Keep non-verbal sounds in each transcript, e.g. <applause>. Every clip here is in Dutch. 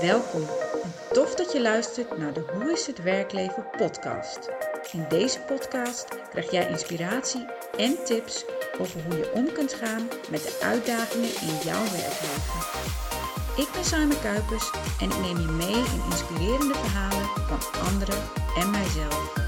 Welkom en tof dat je luistert naar de Hoe is het werkleven podcast. In deze podcast krijg jij inspiratie en tips over hoe je om kunt gaan met de uitdagingen in jouw werkleven. Ik ben Simon Kuipers en ik neem je mee in inspirerende verhalen van anderen en mijzelf.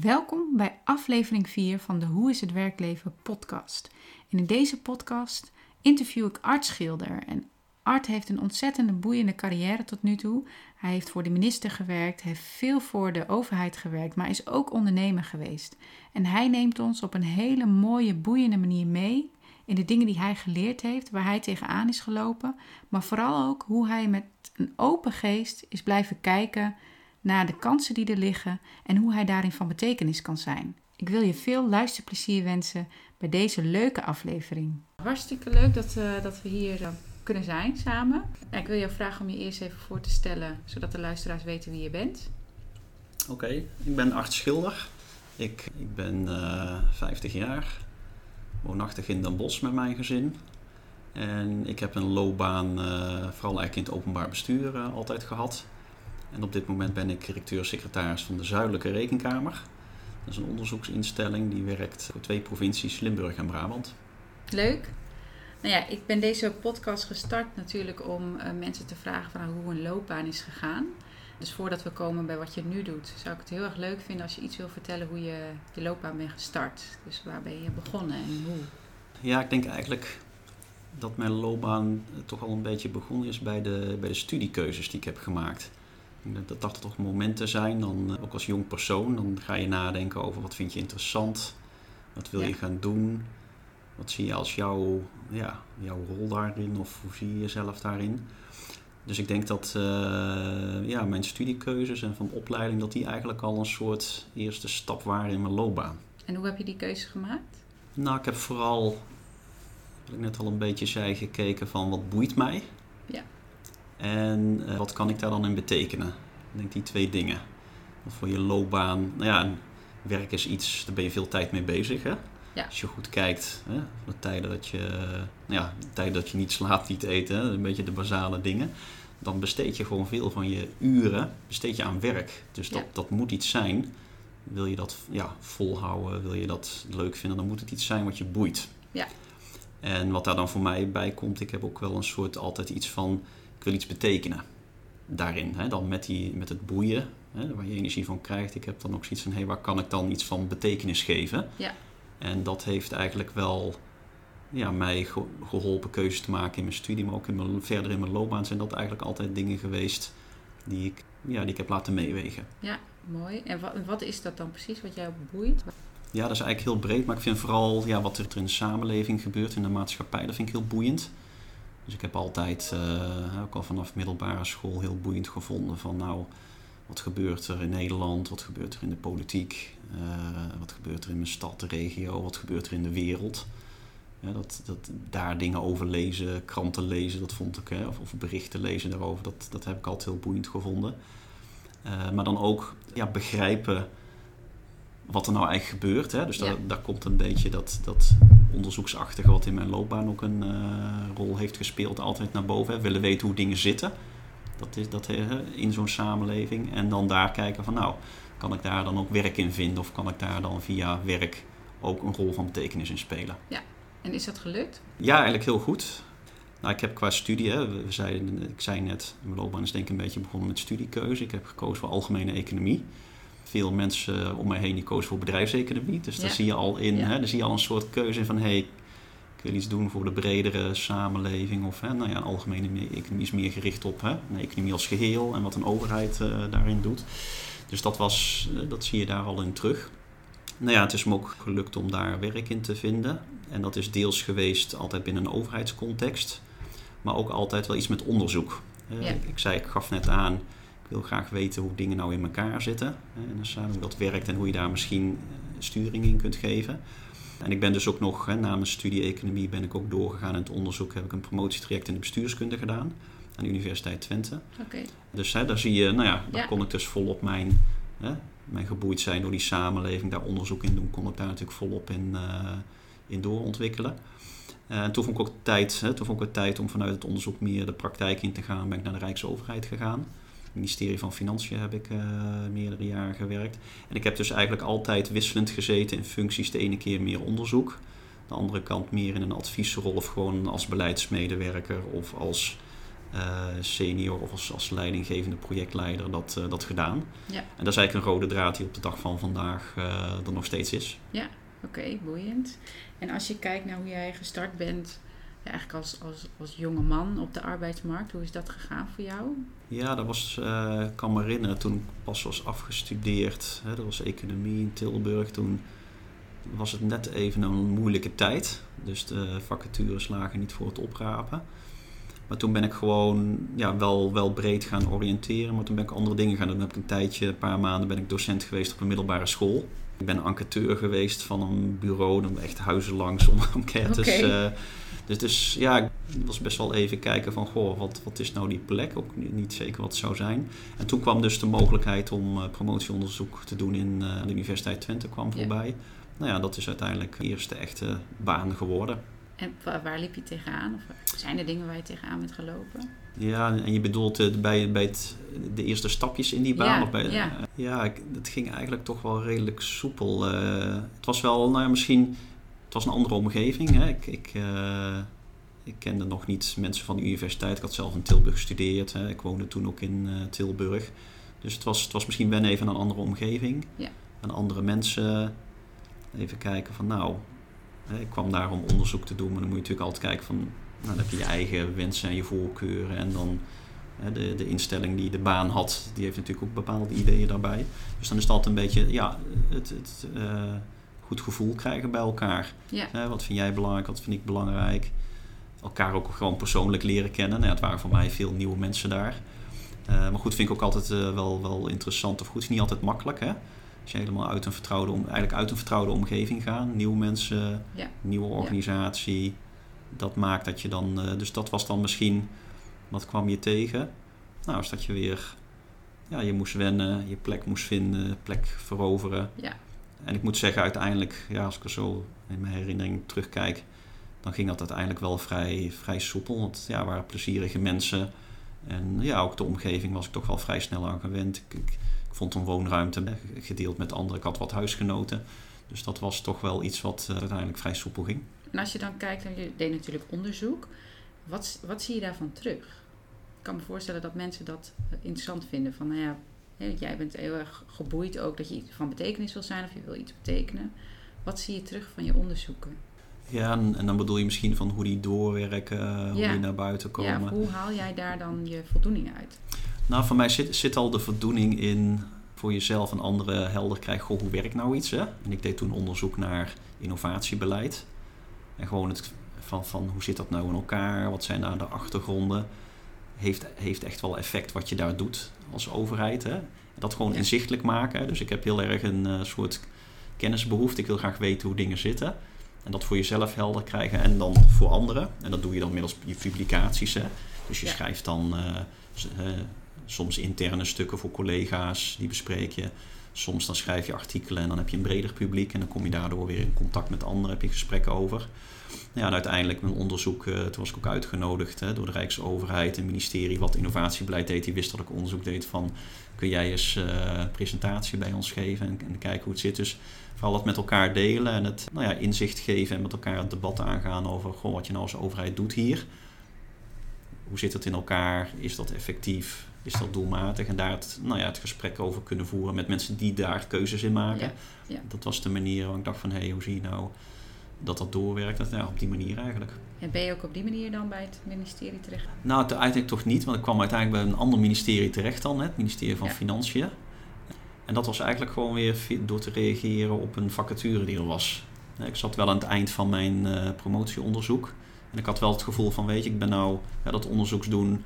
Welkom bij aflevering 4 van de Hoe is het werkleven podcast. In deze podcast interview ik Art Schilder. En Art heeft een ontzettende boeiende carrière tot nu toe. Hij heeft voor de minister gewerkt, heeft veel voor de overheid gewerkt, maar is ook ondernemer geweest. En hij neemt ons op een hele mooie, boeiende manier mee in de dingen die hij geleerd heeft, waar hij tegenaan is gelopen, maar vooral ook hoe hij met een open geest is blijven kijken naar de kansen die er liggen en hoe hij daarin van betekenis kan zijn. Ik wil je veel luisterplezier wensen bij deze leuke aflevering. Hartstikke leuk dat, uh, dat we hier uh, kunnen zijn samen. Ik wil jou vragen om je eerst even voor te stellen, zodat de luisteraars weten wie je bent. Oké, okay, ik ben Art Schilder. Ik, ik ben uh, 50 jaar, woonachtig in Den Bosch met mijn gezin. En ik heb een loopbaan, vooral eigenlijk in het openbaar bestuur, altijd gehad. En op dit moment ben ik directeur-secretaris van de Zuidelijke Rekenkamer. Dat is een onderzoeksinstelling die werkt voor twee provincies, Limburg en Brabant. Leuk. Nou ja, ik ben deze podcast gestart natuurlijk om uh, mensen te vragen van hoe een loopbaan is gegaan. Dus voordat we komen bij wat je nu doet, zou ik het heel erg leuk vinden als je iets wil vertellen hoe je je loopbaan bent gestart. Dus waar ben je begonnen en hoe? Ja, ik denk eigenlijk dat mijn loopbaan toch al een beetje begonnen is bij de, bij de studiekeuzes die ik heb gemaakt. Dat dat toch momenten zijn, dan, ook als jong persoon, dan ga je nadenken over wat vind je interessant, wat wil je gaan doen, wat zie je als jouw, ja, jouw rol daarin of hoe zie je jezelf daarin. Dus ik denk dat uh, ja, mijn studiekeuzes en van opleiding, dat die eigenlijk al een soort eerste stap waren in mijn loopbaan. En hoe heb je die keuze gemaakt? Nou, ik heb vooral, wat ik net al een beetje zei, gekeken van wat boeit mij. En uh, wat kan ik daar dan in betekenen? Ik denk die twee dingen. Of voor je loopbaan, nou ja, werk is iets, daar ben je veel tijd mee bezig. Hè? Ja. Als je goed kijkt, hè, de tijden dat je, nou ja, de tijden dat je niet slaapt, niet eet, hè, een beetje de basale dingen. Dan besteed je gewoon veel van je uren besteed je aan werk. Dus dat, Ja. dat moet iets zijn. Wil je dat ja, volhouden, wil je dat leuk vinden, dan moet het iets zijn wat je boeit. Ja. En wat daar dan voor mij bij komt, ik heb ook wel een soort altijd iets van, wil iets betekenen daarin. Hè? Dan met, die, met het boeien, hè, waar je energie van krijgt. Ik heb dan ook zoiets van, hé, waar kan ik dan iets van betekenis geven? Ja. En dat heeft eigenlijk wel ja, mij ge- geholpen keuzes te maken in mijn studie, maar ook in mijn, verder in mijn loopbaan zijn dat eigenlijk altijd dingen geweest die ik, ja, die ik heb laten meewegen. Ja, mooi. En wat, wat is dat dan precies wat jou boeit? Ja, dat is eigenlijk heel breed, maar ik vind vooral ja, wat er in de samenleving gebeurt, in de maatschappij, dat vind ik heel boeiend. Dus ik heb altijd, eh, ook al vanaf middelbare school, heel boeiend gevonden van nou, wat gebeurt er in Nederland, wat gebeurt er in de politiek, eh, wat gebeurt er in mijn stad, de regio, wat gebeurt er in de wereld. Ja, dat, dat, daar dingen over lezen, kranten lezen, dat vond ik, hè, of, of berichten lezen daarover, dat, dat heb ik altijd heel boeiend gevonden. Eh, maar dan ook ja, begrijpen wat er nou eigenlijk gebeurt. Hè? Dus Ja. daar, daar komt een beetje dat, dat onderzoeksachtige wat in mijn loopbaan ook een eh, rol heeft gespeeld altijd naar boven. Hè? Willen weten hoe dingen zitten. Dat is dat hè, in zo'n samenleving. En dan daar kijken van nou, kan ik daar dan ook werk in vinden? Of kan ik daar dan via werk ook een rol van betekenis in spelen? En is dat gelukt? Ja, eigenlijk heel goed. Nou, ik heb qua studie, hè, we zeiden, ik zei net, mijn loopbaan is denk ik een beetje begonnen met studiekeuze. Ik heb gekozen voor algemene economie. Veel mensen om mij heen die kozen voor bedrijfseconomie. Dus daar zie je al in, hè, daar zie je al een soort keuze in van hé, hey, ik wil iets doen voor de bredere samenleving. Of hè, nou ja, een algemene economie is meer gericht op hè, een economie als geheel en wat een overheid eh, daarin doet. Dus dat, was, eh, dat zie je daar al in terug. Nou ja, het is me ook gelukt om daar werk in te vinden. En dat is deels geweest altijd binnen een overheidscontext, maar ook altijd wel iets met onderzoek. Eh, Ja. ik, ik zei, ik gaf net aan, wil graag weten hoe dingen nou in elkaar zitten. eh, En dus, eh, hoe dat werkt en hoe je daar misschien eh, sturing in kunt geven. En ik ben dus ook nog, hè, na mijn studie economie, ben ik ook doorgegaan in het onderzoek. Heb ik een promotietraject in de bestuurskunde gedaan aan de Universiteit Twente. Dus hè, daar zie je, nou ja, daar Ja. kon ik dus volop mijn, hè, mijn geboeid zijn door die samenleving, daar onderzoek in doen, kon ik daar natuurlijk volop in, uh, in doorontwikkelen. Uh, en toen vond ik ook tijd, hè, toen vond ik het tijd om vanuit het onderzoek meer de praktijk in te gaan. Ben ik naar de Rijksoverheid gegaan. Ministerie van Financiën heb ik uh, meerdere jaren gewerkt. En ik heb dus eigenlijk altijd wisselend gezeten in functies. De ene keer meer onderzoek, de andere kant meer in een adviesrol of gewoon als beleidsmedewerker of als uh, senior of als, als leidinggevende projectleider dat, uh, dat gedaan. Ja. En dat is eigenlijk een rode draad die op de dag van vandaag er nog steeds is. Ja, oké, okay, boeiend. En als je kijkt naar hoe jij gestart bent, ja, eigenlijk als, als, als jonge man op de arbeidsmarkt, hoe is dat gegaan voor jou? Ja, dat was, ik kan me herinneren, toen ik pas was afgestudeerd, hè, dat was economie in Tilburg, toen was het net even een moeilijke tijd. Dus de vacatures lagen niet voor het oprapen. Maar toen ben ik gewoon ja, wel, wel breed gaan oriënteren. Maar toen ben ik andere dingen gaan doen. Heb ik een tijdje, een paar maanden, ben ik docent geweest op een middelbare school. Ik ben enquêteur geweest van een bureau, dan echt huizen langs om <laughs> enquêtes. Okay. Uh, dus, dus ja, ik was best wel even kijken van, goh, wat, wat is nou die plek? Ook niet zeker wat het zou zijn. En toen kwam dus de mogelijkheid om uh, promotieonderzoek te doen in uh, de Universiteit Twente kwam voorbij. Ja. Nou ja, dat is uiteindelijk de eerste echte baan geworden. En waar liep je tegenaan? Of zijn er dingen waar je tegenaan bent gelopen? Ja, en je bedoelt uh, bij, bij het, de eerste stapjes in die baan? Ja, of bij, ja. Uh, ja het ging eigenlijk toch wel redelijk soepel. Uh, het was wel, nou ja, misschien... Het was een andere omgeving. Hè. Ik, ik, ik kende nog niet mensen van de universiteit. Ik had zelf in Tilburg gestudeerd. Hè. Ik woonde toen ook in Tilburg. Dus het was, het was misschien wennen even een andere omgeving. Ja. En andere mensen. Even kijken van nou, ik kwam daar om onderzoek te doen, maar dan moet je natuurlijk altijd kijken van, nou, dan heb je je eigen wensen en je voorkeuren en dan de, de instelling die de baan had, die heeft natuurlijk ook bepaalde ideeën daarbij. Dus dan is het altijd een beetje, ja, het, het uh, goed gevoel krijgen bij elkaar. Ja. wat vind jij belangrijk, wat vind ik belangrijk? Elkaar ook gewoon persoonlijk leren kennen. Nou, ja, het waren voor mij veel nieuwe mensen daar. Uh, maar goed, vind ik ook altijd uh, wel, wel interessant of goed. Het is niet altijd makkelijk, hè? Als je helemaal uit een vertrouwde, om, eigenlijk uit een vertrouwde omgeving gaat, nieuwe mensen, ja. nieuwe organisatie, ja. Dat maakt dat je dan, uh, dus dat was dan misschien, wat kwam je tegen? Nou, is dat je weer, ja, je moest wennen, je plek moest vinden, plek veroveren. Ja. En ik moet zeggen, uiteindelijk, ja, als ik er zo in mijn herinnering terugkijk, dan ging dat uiteindelijk wel vrij, vrij soepel. Want ja, waren plezierige mensen. En ja, ook de omgeving was ik toch wel vrij snel aan gewend. Ik, ik, ik vond een woonruimte gedeeld met anderen. Ik had wat huisgenoten. Dus dat was toch wel iets wat uh, uiteindelijk vrij soepel ging. En als je dan kijkt, en je deed natuurlijk onderzoek. Wat, wat zie je daarvan terug? Ik kan me voorstellen dat mensen dat interessant vinden. Van nou ja, jij bent heel erg geboeid ook dat je van betekenis wil zijn of je wil iets betekenen. Wat zie je terug van je onderzoeken? Ja, en, en dan bedoel je misschien van hoe die doorwerken, hoe Ja. die naar buiten komen. Ja, hoe haal jij daar dan je voldoening uit? Nou, voor mij zit, zit al de voldoening in voor jezelf en anderen helder krijgen. Goh, hoe werkt nou iets? Hè? En ik deed toen onderzoek naar innovatiebeleid. En gewoon het van, van hoe zit dat nou in elkaar? Wat zijn daar de achtergronden? Heeft, heeft echt wel effect wat je daar doet als overheid. Hè? Dat gewoon Ja. inzichtelijk maken. Dus ik heb heel erg een eh, soort kennisbehoefte. Ik wil graag weten hoe dingen zitten. En dat voor jezelf helder krijgen en dan voor anderen. En dat doe je dan middels je publicaties. Hè? Dus je Ja. schrijft dan eh, eh, soms interne stukken voor collega's, die bespreek je. Soms dan schrijf je artikelen en dan heb je een breder publiek. En dan kom je daardoor weer in contact met anderen, heb je gesprekken over. Ja, en uiteindelijk mijn onderzoek, eh, toen was ik ook uitgenodigd hè, door de Rijksoverheid en ministerie wat innovatiebeleid deed. Die wist dat ik onderzoek deed van, kun jij eens eh, een presentatie bij ons geven en, en kijken hoe het zit. Dus vooral dat met elkaar delen en het nou ja, inzicht geven en met elkaar het debat aangaan over goh, wat je nou als overheid doet hier. Hoe zit het in elkaar? Is dat effectief? Is dat doelmatig? En daar het, nou ja, het gesprek over kunnen voeren met mensen die daar keuzes in maken. Ja, ja. Dat was de manier waar ik dacht van, hé, hey, hoe zie je nou dat dat doorwerkt? Dat, ja, op die manier eigenlijk. En ben je ook op die manier dan bij het ministerie terecht? Nou, uiteindelijk toch niet, want ik kwam uiteindelijk bij een ander ministerie terecht dan, het ministerie van. Financiën. En dat was eigenlijk gewoon weer door te reageren op een vacature die er was. Ik zat wel aan het eind van mijn eh, promotieonderzoek. En ik had wel het gevoel van, weet je, ik ben nou ja, dat onderzoeks doen,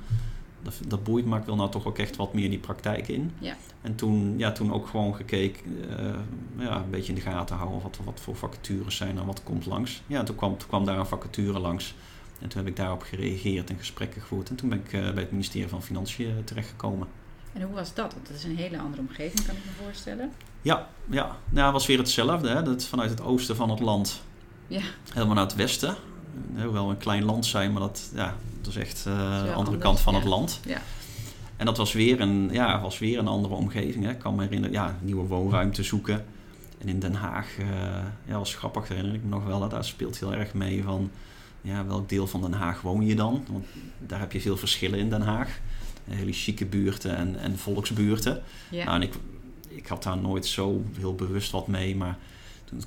dat, dat boeit, maar ik wil nou toch ook echt wat meer die praktijk in. Ja. En toen, ja, toen ook gewoon gekeken, eh, ja, een beetje in de gaten houden wat, wat voor vacatures zijn en wat komt langs. Ja, en toen kwam, toen kwam daar een vacature langs. En toen heb ik daarop gereageerd en gesprekken gevoerd. En toen ben ik eh, bij het ministerie van Financiën terechtgekomen. En hoe was dat? Want dat is een hele andere omgeving, kan ik me voorstellen. Ja, ja. Nou, het was weer hetzelfde. Hè? Dat vanuit het oosten van het land Ja, helemaal naar het westen. Eh, wel een klein land zijn, maar dat, ja, dat is echt eh, de andere anders, kant van ja. het land. ja, En dat was weer een, ja, was weer een andere omgeving. Hè. Ik kan me herinneren, ja, nieuwe woonruimte zoeken. En in Den Haag, eh ja, was grappig, herinner ik me nog wel. Dat daar speelt heel erg mee van, ja, welk deel van Den Haag woon je dan? Want daar heb je veel verschillen in Den Haag. Hele chique buurten en, en volksbuurten. ja. Nou, en ik, ik had daar nooit zo heel bewust wat mee, maar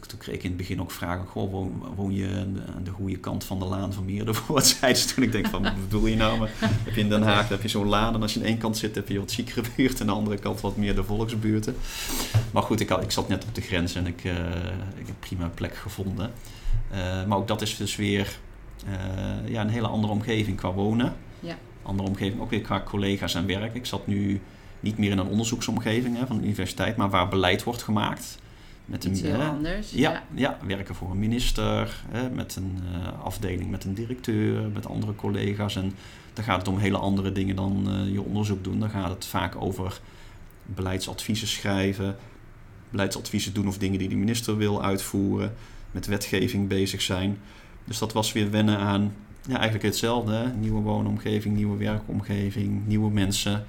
toen, kreeg ik in het begin ook vragen, goh, woon, woon je aan de, goede kant van de laan van Meerdervoort? <laughs> Zeiden ze toen. Ik denk van, wat bedoel je nou? Maar heb je in Den Haag heb je zo'n laan en als je aan één kant zit heb je wat chicere buurt en aan de andere kant wat meer de volksbuurten. Maar goed, ik, had, ik zat net op de grens en ik, eh, ik heb prima plek gevonden. Eh, maar ook dat is dus weer eh, ja, een hele andere omgeving qua wonen. Ja. Andere omgeving ook weer qua collega's en werk. Ik zat nu niet meer in een onderzoeksomgeving hè, van de universiteit, maar waar beleid wordt gemaakt. Met Iets heel hè, anders. ja, ja, werken voor een minister, hè, met een eh, afdeling met een directeur, met andere collega's. En dan gaat het om hele andere dingen dan eh, je onderzoek doen. Dan gaat het vaak over beleidsadviezen schrijven, beleidsadviezen doen of dingen die de minister wil uitvoeren, met wetgeving bezig zijn. Dus dat was weer wennen aan ja, eigenlijk hetzelfde. Hè? Nieuwe woonomgeving, nieuwe werkomgeving, nieuwe mensen.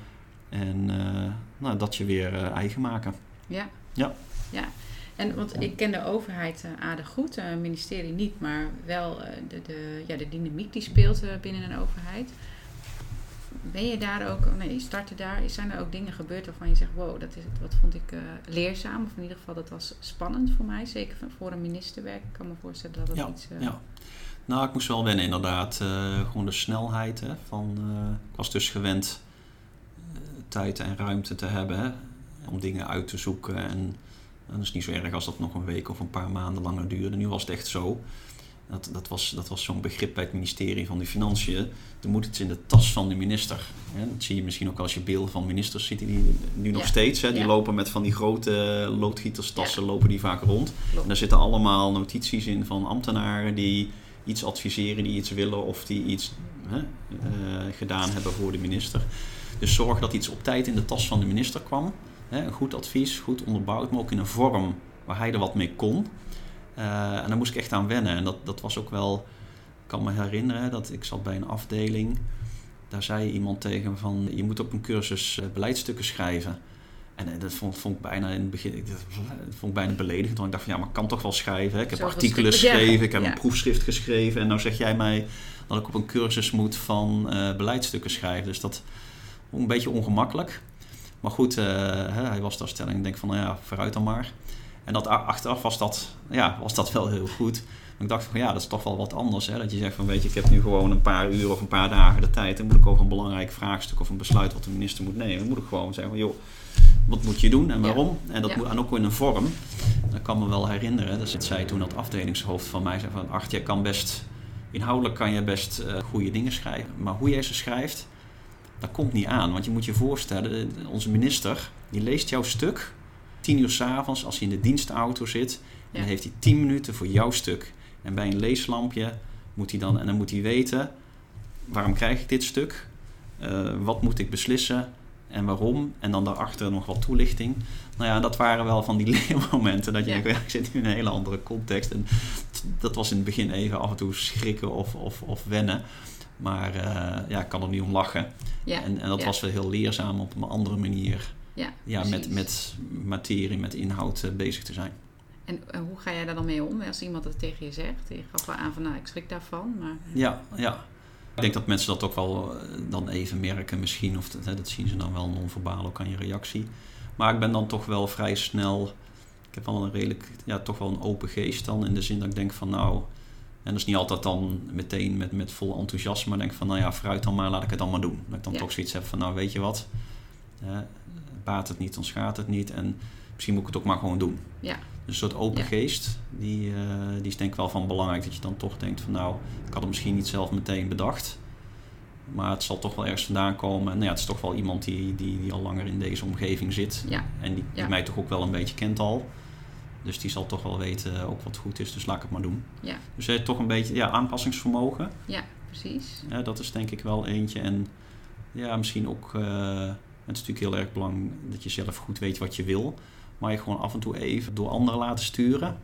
En eh, nou, dat je weer eh, eigen maken. Ja. Ja. ja. En want ik ken de overheid uh, aardig goed, het ministerie niet, maar wel uh, de, de, ja, de dynamiek die speelt binnen een overheid. Ben je daar ook, nee, startte daar, zijn er ook dingen gebeurd waarvan je zegt, wow, dat, is, wat vond ik leerzaam, of in ieder geval dat was spannend voor mij, zeker voor een ministerwerk. Ik kan me voorstellen dat dat ja, iets... Ja. Nou, ik moest wel wennen inderdaad. Gewoon de snelheid. Hè, van, ik was dus gewend tijd en ruimte te hebben hè, om dingen uit te zoeken. En dat is niet zo erg als dat nog een week of een paar maanden langer duurde. Nu was het echt zo. Dat, dat was, dat was zo'n begrip bij het ministerie van de Financiën. Er moet iets in de tas van de minister. Hè. Dat zie je misschien ook als je beelden van ministers ziet. Die nu nog Ja. steeds. Hè. Die Ja. lopen met van die grote loodgieterstassen Ja. lopen die vaak rond. Klopt. En daar zitten allemaal notities in van ambtenaren die iets adviseren, die iets willen of die iets hè, eh, gedaan hebben voor de minister. Dus zorg dat iets op tijd in de tas van de minister kwam. Hè, een goed advies, goed onderbouwd, maar ook in een vorm waar hij er wat mee kon. Eh, en daar moest ik echt aan wennen. En dat, dat was ook wel, ik kan me herinneren dat ik zat bij een afdeling. Daar zei iemand tegen me van, je moet op een cursus eh, beleidsstukken schrijven. En eh, dat vond, vond ik bijna in het begin, dat vond ik bijna beledigend. Want ik dacht van, ja, maar ik kan toch wel schrijven. Hè? Ik heb Zoveel artikelen ja. geschreven, ik heb Ja. een proefschrift geschreven. En nou zeg jij mij dat ik op een cursus moet van eh beleidsstukken schrijven. Dus dat vond ik een beetje ongemakkelijk. Maar goed, eh, hij was daar stelling. Ik denk van, nou ja, vooruit dan maar. En dat achteraf was dat, ja, was dat wel heel goed. Maar ik dacht van, ja, dat is toch wel wat anders. Hè? Dat je zegt van, weet je, ik heb nu gewoon een paar uur of een paar dagen de tijd. Dan moet ik over een belangrijk vraagstuk of een besluit wat de minister moet nemen. Dan moet ik gewoon zeggen van, joh, wat moet je doen en waarom? En dat Ja. moet en ook in een vorm. Dat kan me wel herinneren. Dat zei toen dat afdelingshoofd van mij zei van, Art, jij kan best, inhoudelijk kan je best eh, goede dingen schrijven. Maar hoe jij ze schrijft, dat komt niet aan. Want je moet je voorstellen, onze minister, die leest jouw stuk tien uur s'avonds als hij in de dienstauto zit. En dan heeft hij tien minuten voor jouw stuk. En bij een leeslampje moet hij dan, en dan moet hij weten, waarom krijg ik dit stuk? Eh, wat moet ik beslissen? En waarom? En dan daarachter nog wat toelichting. Nou ja, dat waren wel van die <laughs> leermomenten. Dat je Ja. denkt, ik zit nu in een hele andere context. En dat was in het begin even af en toe schrikken of, of, of wennen. Maar eh, ja, ik kan er niet om lachen. Ja. En, en dat ja. was wel heel leerzaam op een andere manier. ja, Ja, met, met materie, met inhoud eh, bezig te zijn. En eh, hoe ga jij daar dan mee om als iemand dat tegen je zegt? Je gaf wel aan van, nou, ik schrik daarvan, maar... Ja, ja. Ik denk dat mensen dat ook wel dan even merken misschien. Of dat, hè, dat zien ze dan wel non-verbaal ook aan je reactie. Maar ik ben dan toch wel vrij snel... Ik heb wel een redelijk, ja, toch wel een open geest dan. In de zin dat ik denk van nou... En dat is niet altijd dan meteen met, met vol enthousiasme. Maar denk van nou ja, fruit dan maar, laat ik het dan maar doen. Dat ik dan Ja. toch zoiets heb van nou weet je wat. eh, baat het niet, dan schaadt het niet. En misschien moet ik het ook maar gewoon doen. Ja. Dus een soort open Ja. geest, die, eh, die is denk ik wel van belangrijk. Dat je dan toch denkt van nou, ik had het misschien niet zelf meteen bedacht. Maar het zal toch wel ergens vandaan komen. En nou ja, het is toch wel iemand die, die, die al langer in deze omgeving zit. Ja. En die, mij toch ook wel een beetje kent al. Dus die zal toch wel weten ook wat goed is. Dus laat ik het maar doen. Ja. Dus eh, toch een beetje ja, aanpassingsvermogen. Ja, precies. Ja, dat is denk ik wel eentje. En ja, misschien ook eh, Het is natuurlijk heel erg belangrijk dat je zelf goed weet wat je wil. Maar je gewoon af en toe even door anderen laten sturen.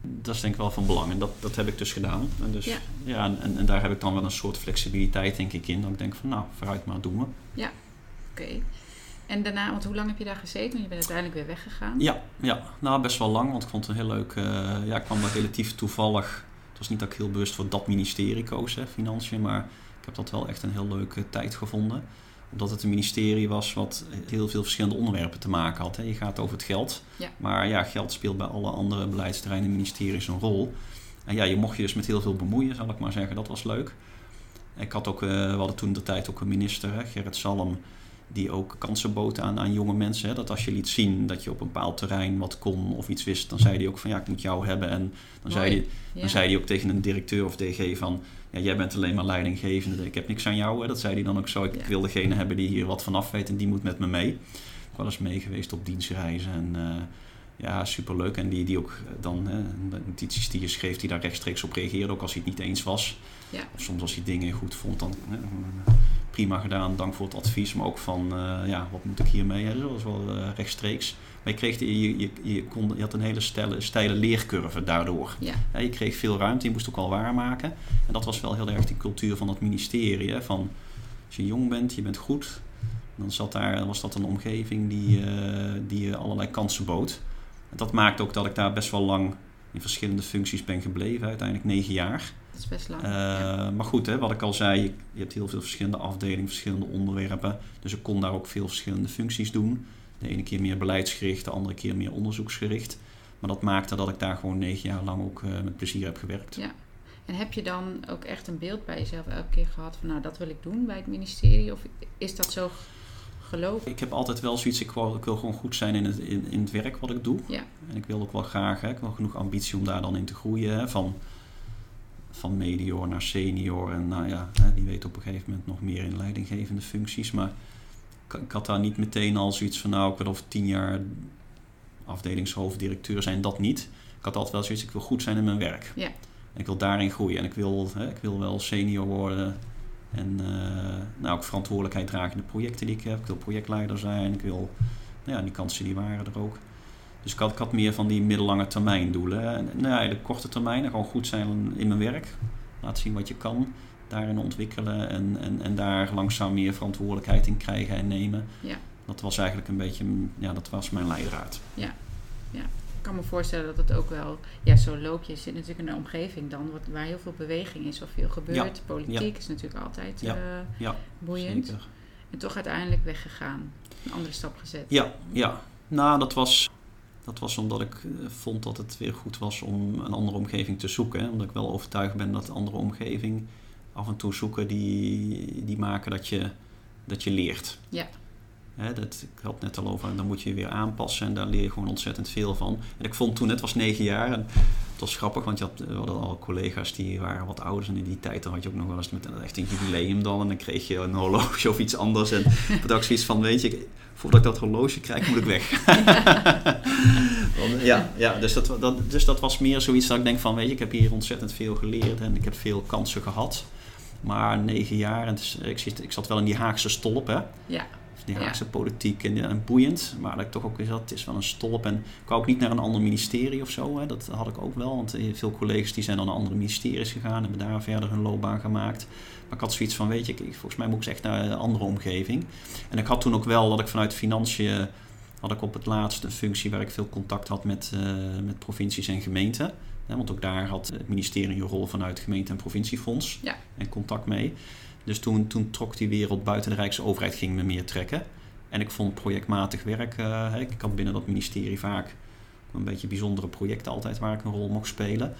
Dat is denk ik wel van belang. En dat, dat heb ik dus gedaan. En, dus, Ja. ja. en, en daar heb ik dan wel een soort flexibiliteit denk ik in. Dat ik denk van nou, vooruit maar doen we. Oké. En daarna, want hoe lang heb je daar gezeten? Want je bent uiteindelijk weer weggegaan. Ja, ja, nou best wel lang. Want ik vond het een heel leuk... eh, ja, ik kwam daar relatief toevallig... Het was niet dat ik heel bewust voor dat ministerie koos, hè, financiën. Maar ik heb dat wel echt een heel leuke tijd gevonden. Omdat het een ministerie was wat heel veel verschillende onderwerpen te maken had. Hè. Je gaat over het geld. Ja. Maar ja, geld speelt bij alle andere beleidsterreinen en ministeries een rol. En ja, je mocht je dus met heel veel bemoeien, zal ik maar zeggen. Dat was leuk. Ik had ook, eh, we hadden toen de tijd ook een minister, hè, Gerrit Salm, die ook kansen bood aan, aan jonge mensen. Hè. Dat als je liet zien dat je op een bepaald terrein wat kon of iets wist, dan zei hij ook van ja, ik moet jou hebben. En dan, zei hij, Ja. dan zei hij ook tegen een directeur of DG van ja, jij bent alleen maar leidinggevende, ik heb niks aan jou. Hè. Dat zei hij dan ook zo. Ik Ja. wil degene hebben die hier wat van af weet en die moet met me mee. Ik wel eens mee geweest op dienstreizen en eh, ja, superleuk. En die, die ook dan, hè, de notities die je schreef, die daar rechtstreeks op reageerde, ook als hij het niet eens was. Ja. Of soms als hij dingen goed vond, dan hè, prima gedaan, dank voor het advies. Maar ook van, eh, ja, wat moet ik hiermee? Hè? Dat was wel eh, rechtstreeks. Maar je, kreeg, je, je, je, kon, je had een hele steile, steile leercurve daardoor. Ja. Ja, je kreeg veel ruimte, je moest ook al waarmaken. En dat was wel heel erg die cultuur van het ministerie. Hè? Van, als je jong bent, je bent goed, dan zat daar, was dat een omgeving die, eh, die je allerlei kansen bood. En dat maakt ook dat ik daar best wel lang in verschillende functies ben gebleven, uiteindelijk negen jaar. Is best lang. Eh, ja. Maar goed, hè, wat ik al zei, je, je hebt heel veel verschillende afdelingen, verschillende onderwerpen. Dus ik kon daar ook veel verschillende functies doen. De ene keer meer beleidsgericht, de andere keer meer onderzoeksgericht. Maar dat maakte dat ik daar gewoon negen jaar lang ook eh, met plezier heb gewerkt. Ja. En heb je dan ook echt een beeld bij jezelf elke keer gehad van nou dat wil ik doen bij het ministerie? Of is dat zo geloof? Ik heb altijd wel zoiets, ik wil, ik wil gewoon goed zijn in het, in, in het werk wat ik doe. Ja. En ik wil ook wel graag, hè, ik wel genoeg ambitie om daar dan in te groeien. Hè, van, van medior naar senior. En nou ja, die weet op een gegeven moment nog meer in leidinggevende functies. Maar ik, ik had daar niet meteen al zoiets van, nou, ik wil over tien jaar afdelingshoofddirecteur zijn. Dat niet. Ik had altijd wel zoiets, ik wil goed zijn in mijn werk. Ja. En ik wil daarin groeien. En ik wil, hè, ik wil wel senior worden. En eh, nou, ook verantwoordelijkheid dragen in de projecten die ik heb. Ik wil projectleider zijn. Ik wil, nou ja, die kansen die waren er ook. Dus ik had, ik had meer van die middellange termijn doelen. En nou ja, de korte termijn, gewoon goed zijn in mijn werk. Laten zien wat je kan. Daarin ontwikkelen en, en, en daar langzaam meer verantwoordelijkheid in krijgen en nemen. Ja. Dat was eigenlijk een beetje, ja, dat was mijn leidraad. Ik kan me voorstellen dat het ook wel, ja, zo loop je. Zit natuurlijk in een omgeving dan wat, waar heel veel beweging is of veel gebeurt. Politiek is natuurlijk altijd Ja. eh, Ja, boeiend. Zeker. En toch uiteindelijk weggegaan. Een andere stap gezet. Ja, ja. Nou, dat was, dat was omdat ik eh, vond dat het weer goed was om een andere omgeving te zoeken. Hè. Omdat ik wel overtuigd ben dat andere omgeving af en toe zoeken die, die maken dat je, dat je leert. Ja. Hè, dat, ik had het net al over, dan moet je je weer aanpassen en daar leer je gewoon ontzettend veel van. En ik vond toen, het was negen jaar en was grappig, want je had, we hadden al collega's die waren wat ouder en in die tijd dan had je ook nog wel eens met een, echt een jubileum dan en dan kreeg je een horloge of iets anders. En <laughs> toen dacht zoiets van, weet je, voordat ik dat horloge krijg moet ik weg. <laughs> Ja, ja dus, dat, dat, dus dat was meer zoiets dat ik denk van, weet je, ik heb hier ontzettend veel geleerd en ik heb veel kansen gehad. Maar negen jaar, en is- ik, zit, ik zat wel in die Haagse stolp, hè. Ja. Die Ja. Haagse politiek en, en boeiend. Maar dat ik toch ook weer zat, het is wel een stolp. En ik wou ook niet naar een ander ministerie of zo. Hè. Dat had ik ook wel. Want eh, veel collega's die zijn dan naar andere ministeries gegaan. Hebben daar verder hun loopbaan gemaakt. Maar ik had zoiets van, weet je, volgens mij moet ik eens echt naar een andere omgeving. En ik had toen ook wel dat ik vanuit financiën... had ik op het laatst een functie waar ik veel contact had met, eh, met provincies en gemeenten. Want ook daar had het ministerie een rol vanuit gemeente- en provinciefonds. Ja. En contact mee. Dus toen, toen trok die wereld buiten de Rijksoverheid, ging me meer trekken. En ik vond projectmatig werk, eh, ik had binnen dat ministerie vaak een beetje bijzondere projecten altijd waar ik een rol mocht spelen.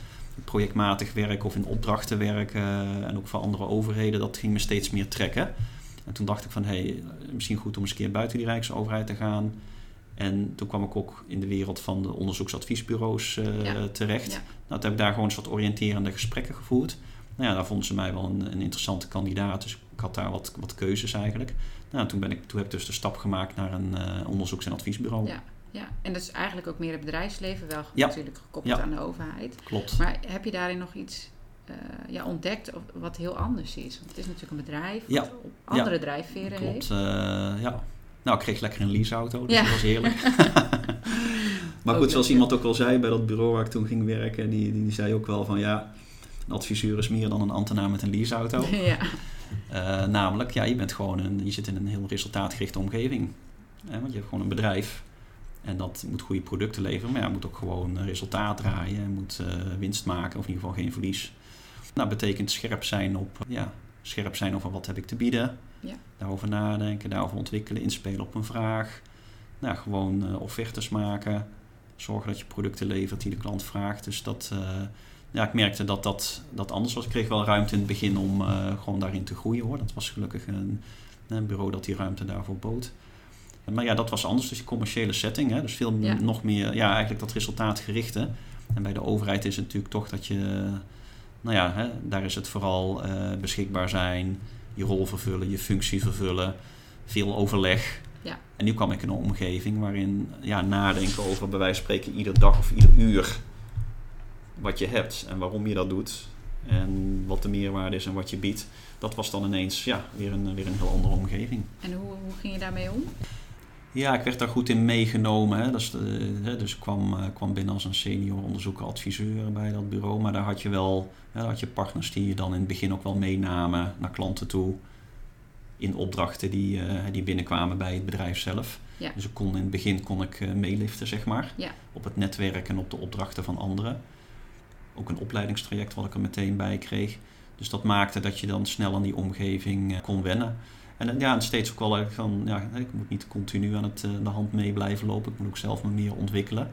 Projectmatig werk of in opdrachten werken eh, en ook voor andere overheden, dat ging me steeds meer trekken. En toen dacht ik van, hé, hey, misschien goed om eens een keer buiten die Rijksoverheid te gaan. En toen kwam ik ook in de wereld van de onderzoeksadviesbureaus eh, Ja. terecht. Ja. Nou, toen heb ik daar gewoon een soort oriënterende gesprekken gevoerd. Nou ja, daar vonden ze mij wel een, een interessante kandidaat. Dus ik had daar wat, wat keuzes eigenlijk. Nou, toen, ben ik, toen heb ik dus de stap gemaakt naar een eh, onderzoeks- en adviesbureau. Ja. Ja, en dat is eigenlijk ook meer het bedrijfsleven, wel Ja. natuurlijk gekoppeld Ja. aan de overheid. Klopt. Maar heb je daarin nog iets eh, ja, ontdekt of, wat heel anders is? Want het is natuurlijk een bedrijf Ja. wat op andere drijfveren heeft. Klopt, eh, ja. Nou, ik kreeg lekker een leaseauto, dus dat was heerlijk. <laughs> maar Ook goed, zoals iemand ook al zei bij dat bureau waar ik toen ging werken, die, die, die zei ook wel van ja, een adviseur is meer dan een ambtenaar met een leaseauto. <laughs> ja. Eh, namelijk, ja, je bent gewoon een, je zit in een heel resultaatgerichte omgeving. Want je hebt gewoon een bedrijf en dat moet goede producten leveren, maar ja, moet ook gewoon resultaat draaien, moet eh, winst maken of in ieder geval geen verlies. Nou, betekent scherp zijn op, ja, scherp zijn over wat heb ik te bieden, Ja. daarover nadenken, daarover ontwikkelen, inspelen op een vraag. Nou, gewoon eh, offertes maken, zorgen dat je producten levert die de klant vraagt. Dus dat, ja, ik merkte dat, dat dat anders was. Ik kreeg wel ruimte in het begin om eh, gewoon daarin te groeien hoor. Dat was gelukkig een, een bureau dat die ruimte daarvoor bood. Maar ja, dat was anders. Dus die commerciële setting. Hè? Dus veel Ja. nog meer, ja, eigenlijk dat resultaatgerichte. En bij de overheid is het natuurlijk toch dat je, nou ja, hè, daar is het vooral eh, beschikbaar zijn, je rol vervullen, je functie vervullen, veel overleg. Ja. En nu kwam ik in een omgeving waarin ja, nadenken over bij wijze van spreken ieder dag of ieder uur wat je hebt en waarom je dat doet. En wat de meerwaarde is en wat je biedt. Dat was dan ineens ja, weer, een, weer een heel andere omgeving. En hoe, hoe ging je daarmee om? Ja, ik werd daar goed in meegenomen. Hè. Dus, hè, dus ik kwam, eh, kwam binnen als een senior onderzoeker adviseur bij dat bureau. Maar daar had je wel daar had je partners die je dan in het begin ook wel meenamen naar klanten toe. In opdrachten die, eh, die binnenkwamen bij het bedrijf zelf. Ja. Dus ik kon, in het begin kon ik eh, meeliften, zeg maar. Ja. Op het netwerk en op de opdrachten van anderen. Ook een opleidingstraject wat ik er meteen bij kreeg. Dus dat maakte dat je dan snel aan die omgeving eh, kon wennen. En eh, ja, en steeds ook wel eigenlijk van, ja, ik moet niet continu aan het, eh, de hand mee blijven lopen. Ik moet ook zelf me meer ontwikkelen.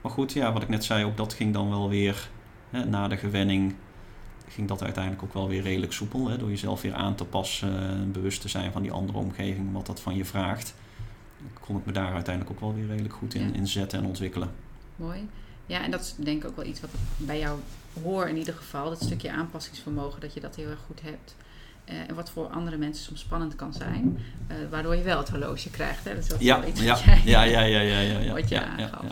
Maar goed, ja, wat ik net zei, ook dat ging dan wel weer, hè, na de gewenning, ging dat uiteindelijk ook wel weer redelijk soepel. Hè, door jezelf weer aan te passen, eh, bewust te zijn van die andere omgeving, wat dat van je vraagt. Kon ik me daar uiteindelijk ook wel weer redelijk goed in, Ja. in zetten en ontwikkelen. Mooi. Ja, en dat is denk ik ook wel iets wat ik bij jou hoor in ieder geval. Dat stukje aanpassingsvermogen, dat je dat heel erg goed hebt. Eh, en wat voor andere mensen soms spannend kan zijn. eh, waardoor je wel het horloge krijgt. Hè? Dat is ook Ja, wel iets ja, wat jij- ja, ja, ja, ja, ja, ja, Wat je ja, aangaf.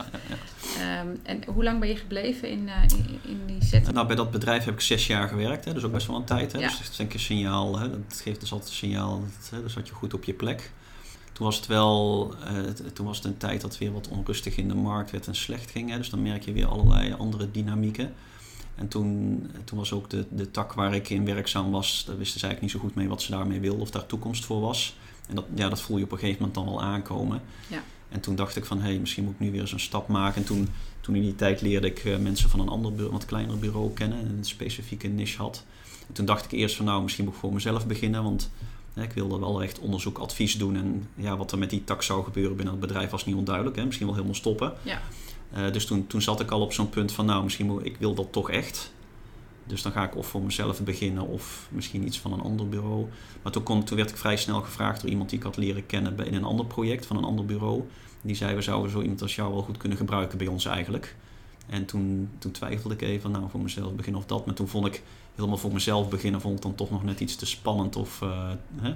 Ehm, en hoe lang ben je gebleven in, eh, in, in die setting? Nou, bij dat bedrijf heb ik zes jaar gewerkt, hè, dus ook best wel een tijd. Hè. Dus dat is denk ik een signaal, hè, dat geeft dus altijd een signaal, dat, hè, dus zat je goed op je plek. Toen was het wel, eh, toen was het een tijd dat weer wat onrustig in de markt werd en slecht ging. Hè, dus dan merk je weer allerlei andere dynamieken. En toen, toen was ook de, de tak waar ik in werkzaam was, daar wisten ze eigenlijk niet zo goed mee wat ze daarmee wilden of daar toekomst voor was. En dat, ja, dat voel je op een gegeven moment dan wel aankomen. Ja. En toen dacht ik van, hé, hey, misschien moet ik nu weer eens een stap maken. En toen, toen in die tijd leerde ik eh, mensen van een ander bureau, wat kleiner bureau kennen en een specifieke niche had. En toen dacht ik eerst van, nou, misschien moet ik voor mezelf beginnen, want ik wilde wel echt onderzoek, advies doen. En ja, wat er met die tak zou gebeuren binnen het bedrijf was niet onduidelijk. Hè? Misschien wel helemaal stoppen. Ja. Eh, dus toen, toen zat ik al op zo'n punt van, nou, misschien moet ik wil dat toch echt. Dus dan ga ik of voor mezelf beginnen of misschien iets van een ander bureau. Maar toen, kon, toen werd ik vrij snel gevraagd door iemand die ik had leren kennen in een ander project van een ander bureau. Die zei, we zouden zo iemand als jou wel goed kunnen gebruiken bij ons eigenlijk. En toen, toen twijfelde ik even, nou voor mezelf beginnen of dat. Maar toen vond ik helemaal voor mezelf beginnen, vond ik dan toch nog net iets te spannend of eh, hè,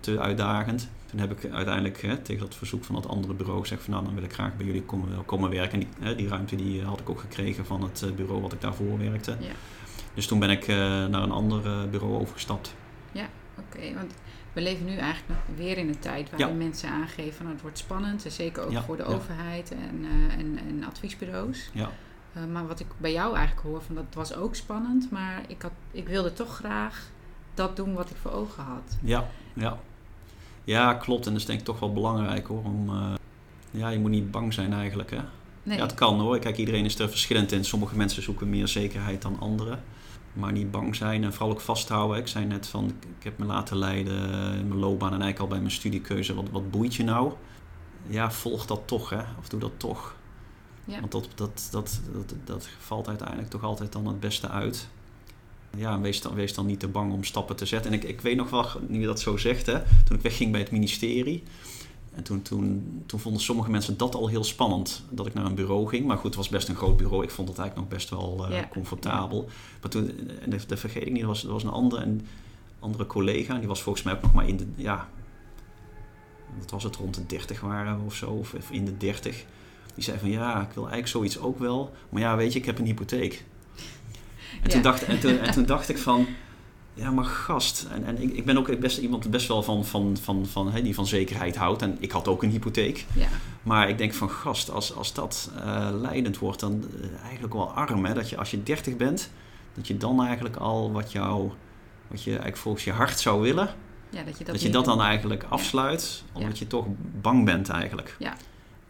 te uitdagend. Toen heb ik uiteindelijk hè, tegen dat verzoek van dat andere bureau gezegd van nou dan wil ik graag bij jullie komen, komen werken. En die, hè, die ruimte die had ik ook gekregen van het eh, bureau wat ik daarvoor werkte. Ja. Dus toen ben ik eh, naar een ander eh, bureau overgestapt. Oké, want we leven nu eigenlijk nog weer in een tijd waarin Ja. mensen aangeven van het wordt spannend. En zeker ook Ja, voor de ja. overheid en, eh, en, en adviesbureaus. Ja. Eh, maar wat ik bij jou eigenlijk hoor, van dat was ook spannend. Maar ik, had, ik wilde toch graag dat doen wat ik voor ogen had. Ja, ja. Ja, klopt. En dat is denk ik toch wel belangrijk hoor. Om, eh, ja, je moet niet bang zijn eigenlijk hè. Nee, Ja, het kan hoor. Kijk, iedereen is er verschillend in. Sommige mensen zoeken meer zekerheid dan anderen. Maar niet bang zijn en vooral ook vasthouden. Ik zei net van, ik heb me laten leiden in mijn loopbaan en eigenlijk al bij mijn studiekeuze. Wat, wat boeit je nou? Ja, volg dat toch hè. Of doe dat toch. Ja. Want dat, dat, dat, dat, dat valt uiteindelijk toch altijd dan het beste uit. Ja, wees dan, wees dan niet te bang om stappen te zetten. En ik, ik weet nog wel, nu je dat zo zegt, hè, toen ik wegging bij het ministerie. En toen, toen, toen vonden sommige mensen dat al heel spannend, dat ik naar een bureau ging. Maar goed, het was best een groot bureau. Ik vond het eigenlijk nog best wel eh, Ja. comfortabel. Maar toen, en dat, dat vergeet ik niet, er was, er was een andere, een andere collega. Die was volgens mij ook nog maar in de, ja, wat was het, rond de 30 waren of zo, of of in de 30. Die zei van ja, ik wil eigenlijk zoiets ook wel. Maar ja, weet je, ik heb een hypotheek. En, toen, dacht, en, toen, en toen dacht ik van, Ja, maar gast. En, en ik, ik ben ook best iemand best wel van, van, van, van, hè, die van zekerheid houdt. En ik had ook een hypotheek. Ja, Maar ik denk van gast, als, als dat eh, leidend wordt, dan eh, eigenlijk wel arm. Hè? Dat je als je 30 bent, dat je dan eigenlijk al wat jou, wat je eigenlijk volgens je hart zou willen, ja dat je dat, dat, je niet dat dan eigenlijk afsluit, omdat je toch bang bent eigenlijk. Ja.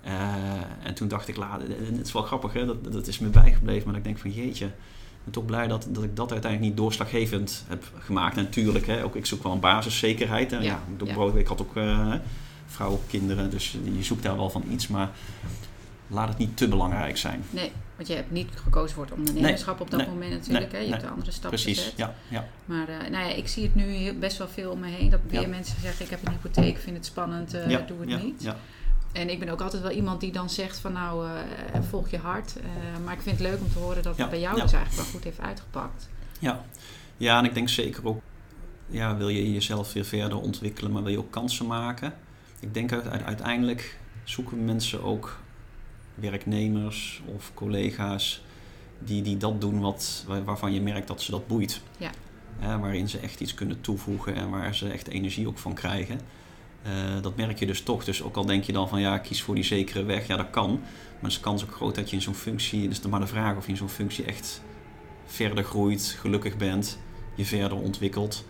Eh, en toen dacht ik, en het is wel grappig, hè? Dat, dat is me bijgebleven, maar dat ik denk van jeetje, ik ben toch blij dat, dat ik dat uiteindelijk niet doorslaggevend heb gemaakt. En natuurlijk, hè, ook, ik zoek wel een basiszekerheid. Hè? Ja, Ja, door ja. brood, ik had ook eh, vrouwen, kinderen, dus je zoekt daar wel van iets, maar laat het niet te belangrijk zijn. Nee, want je hebt niet gekozen voor het ondernemerschap op dat nee, moment natuurlijk. nee, hè? Je hebt de andere stap Precies, gezet. ja, ja. Maar eh, nou ja, ik zie het nu heel- best wel veel om me heen. Dat weer Ja. mensen zeggen, ik heb een hypotheek, vind het spannend, eh, ja, doe het ja, niet. Ja, En ik ben ook altijd wel iemand die dan zegt van nou, eh, volg je hart. Eh, maar ik vind het leuk om te horen dat Ja, het bij jou ja. dus eigenlijk wel goed heeft uitgepakt. Ja. ja, en ik denk zeker ook, ja, wil je jezelf weer verder ontwikkelen, maar wil je ook kansen maken? Ik denk uit, uit- uiteindelijk zoeken mensen ook werknemers of collega's die, die dat doen wat, waar- waarvan je merkt dat ze dat boeit. Ja. Waarin ze echt iets kunnen toevoegen en waar ze echt energie ook van krijgen. Eh, dat merk je dus toch. Dus ook al denk je dan van ja, kies voor die zekere weg, ja dat kan. Maar de kans ook groot dat je in zo'n functie, dus maar de vraag of je in zo'n functie echt verder groeit, gelukkig bent, je verder ontwikkelt.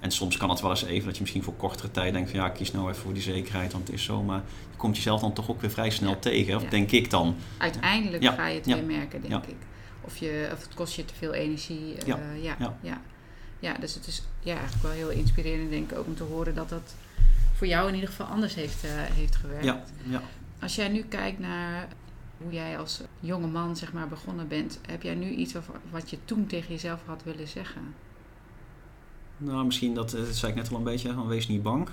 En soms kan het wel eens even dat je misschien voor kortere tijd denkt van ja, kies nou even voor die zekerheid, want het is zo. Maar je komt jezelf dan toch ook weer vrij snel Ja. tegen, of Ja. denk ik dan. Uiteindelijk Ja, ga je het weer merken, denk ik. Of, je, of het kost je te veel energie. Ja, ja, ja. ja. ja. dus het is ja, eigenlijk wel heel inspirerend, denk ik, ook om te horen dat dat voor jou in ieder geval anders heeft, eh, heeft gewerkt. Ja, ja. Als jij nu kijkt naar hoe jij als jonge man zeg maar, begonnen bent, heb jij nu iets wat je toen tegen jezelf had willen zeggen? Nou, misschien dat, eh, dat zei ik net al een beetje, van wees niet bang.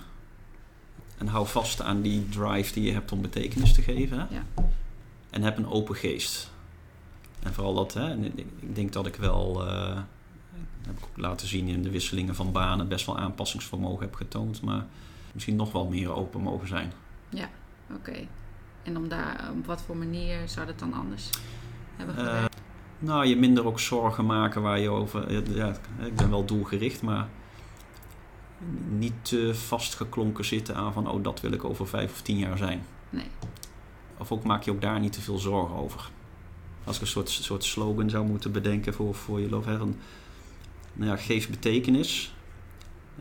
En hou vast aan die drive die je hebt om betekenis te geven. Hè? Ja. En heb een open geest. En vooral dat, hè, ik, denk dat ik wel, eh, heb ik ook laten zien in de wisselingen van banen, best wel aanpassingsvermogen heb getoond. Maar misschien nog wel meer open mogen zijn. Oké. En om daar, op wat voor manier zou dat dan anders hebben Eh, gewerkt? nou, je minder ook zorgen maken waar je over. Ja, ik ben wel doelgericht, maar niet te vastgeklonken zitten aan van oh, dat wil ik over vijf of tien jaar zijn. nee. Of ook maak je ook daar niet te veel zorgen over. Als ik een soort, soort slogan zou moeten bedenken voor, voor je hè, van, nou ja, geef betekenis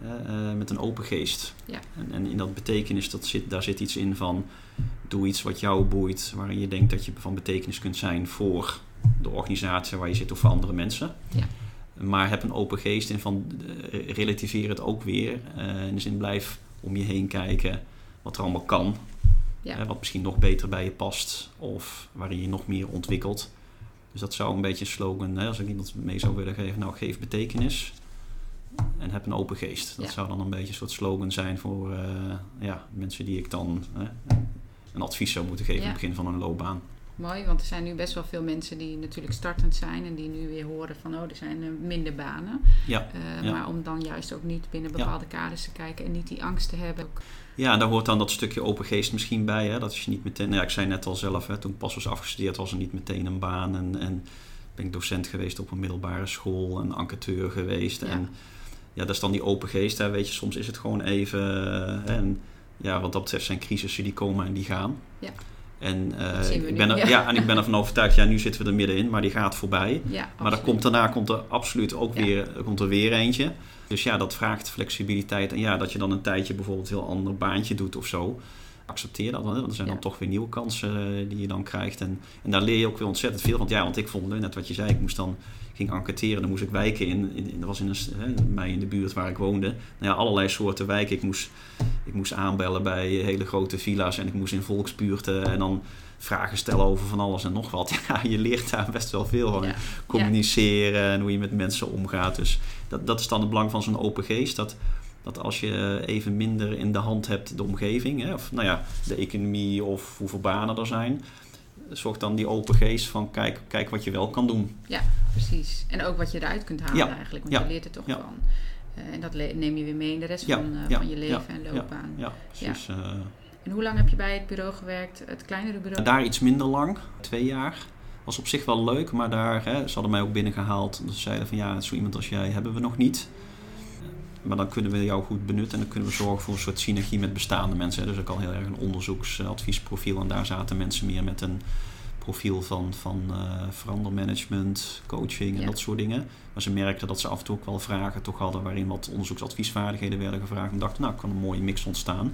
eh, met een open geest. Ja. En, en in dat betekenis, dat zit, daar zit iets in van doe iets wat jou boeit, waarin je denkt dat je van betekenis kunt zijn voor de organisatie waar je zit of voor andere mensen. Ja. Maar heb een open geest in van eh, relativeer het ook weer. Eh, in de zin blijf om je heen kijken wat er allemaal kan. Ja. Wat misschien nog beter bij je past of waarin je nog meer ontwikkelt. Dus dat zou een beetje een slogan, hè, als ik iemand mee zou willen geven, nou geef betekenis en heb een open geest. Dat Ja. zou dan een beetje een soort slogan zijn voor eh, ja, mensen die ik dan een advies zou moeten geven Ja. aan het begin van hun loopbaan. Mooi, want er zijn nu best wel veel mensen die natuurlijk startend zijn en die nu weer horen van oh, er zijn eh, minder banen. Ja, Eh, ja. Maar om dan juist ook niet binnen Ja. bepaalde kaders te kijken en niet die angst te hebben. Ja, en daar hoort dan dat stukje open geest misschien bij. Hè? Dat is je niet meteen. Nou ja, ik zei net al zelf, hè, toen ik pas was afgestudeerd, was er niet meteen een baan. En, en ben ik docent geweest op een middelbare school, een enquêteur geweest. En ja, dat is dan die open geest. Hè? Weet je, soms is het gewoon even. eh, hè, en ja, wat dat betreft zijn crisissen die komen en die gaan. Ja. En, we ik ben er, ja. ja. en ik ben ervan overtuigd, ja, nu zitten we er middenin, maar die gaat voorbij. ja, Maar dan komt, daarna komt er absoluut ook Ja. weer, komt er weer eentje. Dus ja, dat vraagt flexibiliteit. En ja, dat je dan een tijdje bijvoorbeeld een heel ander baantje doet of zo. Accepteer dat, want er zijn Ja. dan toch weer nieuwe kansen eh, die je dan krijgt. En, en daar leer je ook weer ontzettend veel van. Ja, want ik vond, net wat je zei, ik moest dan ging enquêteren. Dan moest ik wijken in, in, in- dat was in een, mij in de buurt waar ik woonde. Nou ja, allerlei soorten wijken. Ik moest, ik moest aanbellen bij hele grote villa's en ik moest in volksbuurten en dan vragen stellen over van alles en nog wat. <laughs> Ja, je leert daar best wel veel van Ja. communiceren en hoe je met mensen omgaat. Dus dat, dat is dan het belang van zo'n open geest. Dat, dat als je even minder in de hand hebt de omgeving, hè, of nou ja, de economie of hoeveel banen er zijn, zorgt dan die open geest van kijk, kijk wat je wel kan doen. Precies. En ook wat je eruit kunt halen Ja. eigenlijk, want Ja. je leert er toch Ja. van. Eh, en dat neem je weer mee in de rest Ja. van, eh, Ja. van je leven Ja. en Ja. loopbaan. Ja, precies. eh. En hoe lang heb je bij het bureau gewerkt? Het kleinere bureau? daar iets minder lang, twee jaar. Was op zich wel leuk, maar daar, hè, ze hadden mij ook binnengehaald. Ze zeiden van ja, zo iemand als jij hebben we nog niet. Maar dan kunnen we jou goed benutten en dan kunnen we zorgen voor een soort synergie met bestaande mensen. Hè. Dus ook al heel erg een onderzoeksadviesprofiel en daar zaten mensen meer met een profiel van, van uh, verandermanagement, coaching en dat soort dingen. Maar ze merkten dat ze af en toe ook wel vragen toch hadden waarin wat onderzoeksadviesvaardigheden werden gevraagd. En dachten, nou, kan een mooie mix ontstaan.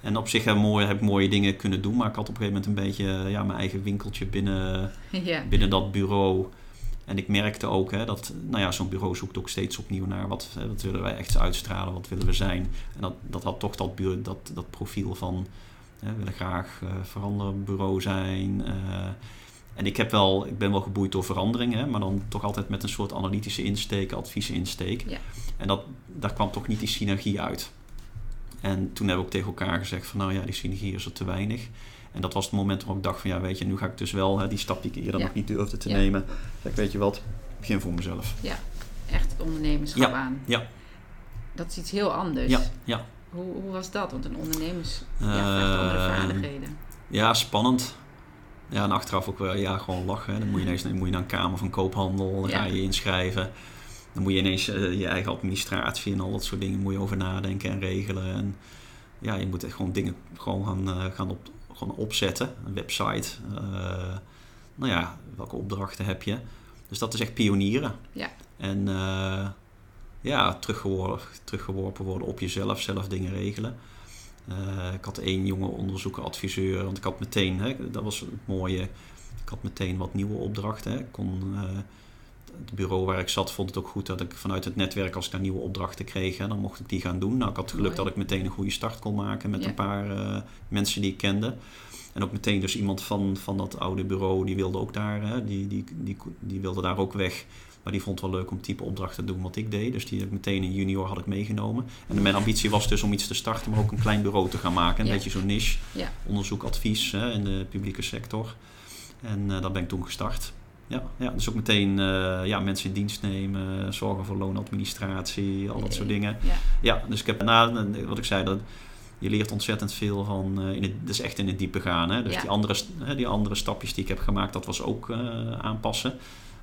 En op zich heb, mooi, heb ik mooie dingen kunnen doen, maar ik had op een gegeven moment een beetje ja, mijn eigen winkeltje binnen, <laughs> binnen dat bureau. En ik merkte ook hè, dat nou ja, zo'n bureau zoekt ook steeds opnieuw naar wat, hè, wat willen wij echt uitstralen, wat willen we zijn. En dat, dat had toch dat, bureau, dat, dat profiel van we willen graag uh, veranderen bureau zijn. Uh, en ik, heb wel, ik ben wel geboeid door verandering, hè, maar dan toch altijd met een soort analytische insteek, adviesinsteek. Ja. En dat, daar kwam toch niet die synergie uit. En toen hebben we ook tegen elkaar gezegd van nou ja, die synergie is er te weinig. En dat was het moment waarop ik dacht van ja, weet je, nu ga ik dus wel hè, die stap die ik eerder nog niet durfde te nemen. Zeg, weet je wat, begin voor mezelf. Ja, echt het ondernemerschap aan. Ja. Dat is iets heel anders. Ja, ja. Hoe, hoe was dat? Want een ondernemers ja, andere vaardigheden. Ja, spannend. Ja, en achteraf ook wel ja, gewoon lachen. Dan moet je ineens moet je naar een kamer van koophandel, dan ga je inschrijven. Dan moet je ineens uh, je eigen administratie en al dat soort dingen moet je over nadenken en regelen. En ja, je moet echt gewoon dingen gewoon gaan, uh, gaan op, opzetten. Een website. Uh, nou ja, welke opdrachten heb je? Dus dat is echt pionieren. Ja. En ja, teruggeworpen, teruggeworpen worden op jezelf, zelf dingen regelen. Uh, ik had één jonge onderzoeker, adviseur, want ik had meteen, hè, dat was het mooie, ik had meteen wat nieuwe opdrachten. Hè. Ik kon, uh, het bureau waar ik zat vond het ook goed dat ik vanuit het netwerk, als ik daar nieuwe opdrachten kreeg, hè, dan mocht ik die gaan doen. Nou, ik had het geluk dat ik meteen een goede start kon maken met een paar uh, mensen die ik kende. En ook meteen dus iemand van, van dat oude bureau, die wilde ook daar, hè, die, die, die, die wilde daar ook weg. Maar die vond het wel leuk om type opdrachten te doen wat ik deed. Dus die meteen in junior had ik meegenomen. En mijn ambitie was dus om iets te starten, maar ook een klein bureau te gaan maken. Een beetje zo'n niche. Ja. Onderzoek, advies hè, in de publieke sector. En uh, dat ben ik toen gestart. Ja, ja, dus ook meteen uh, ja, mensen in dienst nemen, zorgen voor loonadministratie, al dat soort dingen. Ja. ja, dus ik heb na, wat ik zei, dat, je leert ontzettend veel van, uh, in het, dus echt in het diepe gaan. Hè? Dus ja. die, andere, die andere stapjes die ik heb gemaakt, dat was ook uh, aanpassen.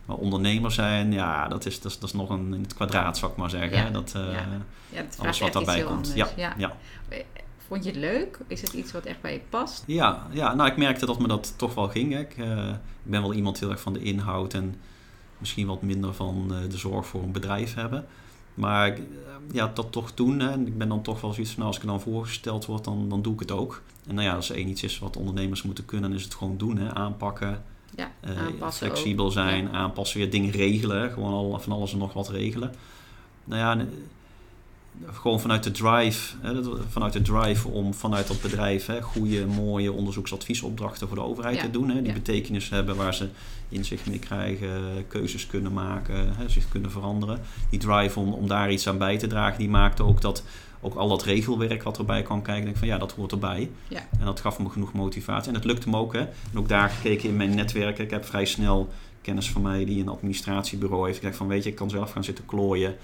Maar ondernemer zijn, ja, dat is, dat is, dat is nog een in het kwadraat, zou ik maar zeggen. Ja, dat, ja. ja, dat alles wat daarbij komt. Ja. ja. Vond je het leuk? Is het iets wat echt bij je past? Ja, ja nou ik merkte dat me dat toch wel ging. Ik, uh, ik ben wel iemand heel erg van de inhoud en misschien wat minder van uh, de zorg voor een bedrijf hebben. Maar ja, dat toch doen. Hè. Ik ben dan toch wel zoiets van, nou, als ik dan voorgesteld word, dan, dan doe ik het ook. En nou ja, als er één iets is wat ondernemers moeten kunnen, is het gewoon doen. Hè. Aanpakken, ja, flexibel zijn, ja. aanpassen, weer dingen regelen. Gewoon al van alles en nog wat regelen. Nou ja, gewoon vanuit de drive, hè, vanuit de drive om vanuit dat bedrijf hè, goede, mooie onderzoeksadviesopdrachten voor de overheid ja. te doen. Hè, die Ja. betekenis hebben waar ze inzicht mee krijgen, keuzes kunnen maken, hè, zich kunnen veranderen. Die drive om, om daar iets aan bij te dragen, die maakte ook dat ook al dat regelwerk wat erbij kwam kijken, denk van ja, dat hoort erbij. Ja. En dat gaf me genoeg motivatie. En het lukte me ook. Hè. En ook daar gekeken in mijn netwerk. Ik heb vrij snel kennis van mij die een administratiebureau heeft. Ik dacht van weet je, ik kan zelf gaan zitten klooien.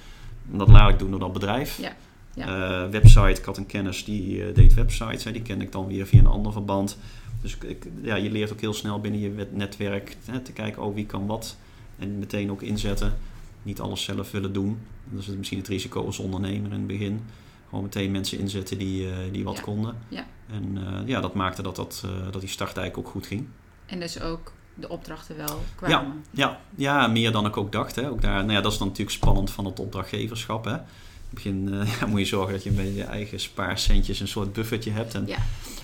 En dat laat ik doen door dat bedrijf. Ja. Ja. Uh, website, ik had een kennis die uh, deed websites. Hè. Die kende ik dan weer via een ander verband. Dus ik, ja, je leert ook heel snel binnen je netwerk hè, te kijken, oh wie kan wat. En meteen ook inzetten. Niet alles zelf willen doen. Dat is misschien het risico als ondernemer in het begin gewoon meteen mensen inzetten die, uh, die wat Ja. konden. Ja. En ja, dat maakte dat, dat, dat die start eigenlijk ook goed ging. En dus ook de opdrachten wel kwamen. Ja, ja, meer dan ik ook dacht. Hè. Ook daar, nou ja, dat is dan natuurlijk spannend van het opdrachtgeverschap. Hè. In het begin <laughs> ja, moet je zorgen dat je met je eigen spaarcentjes een soort buffertje hebt. En, Ja.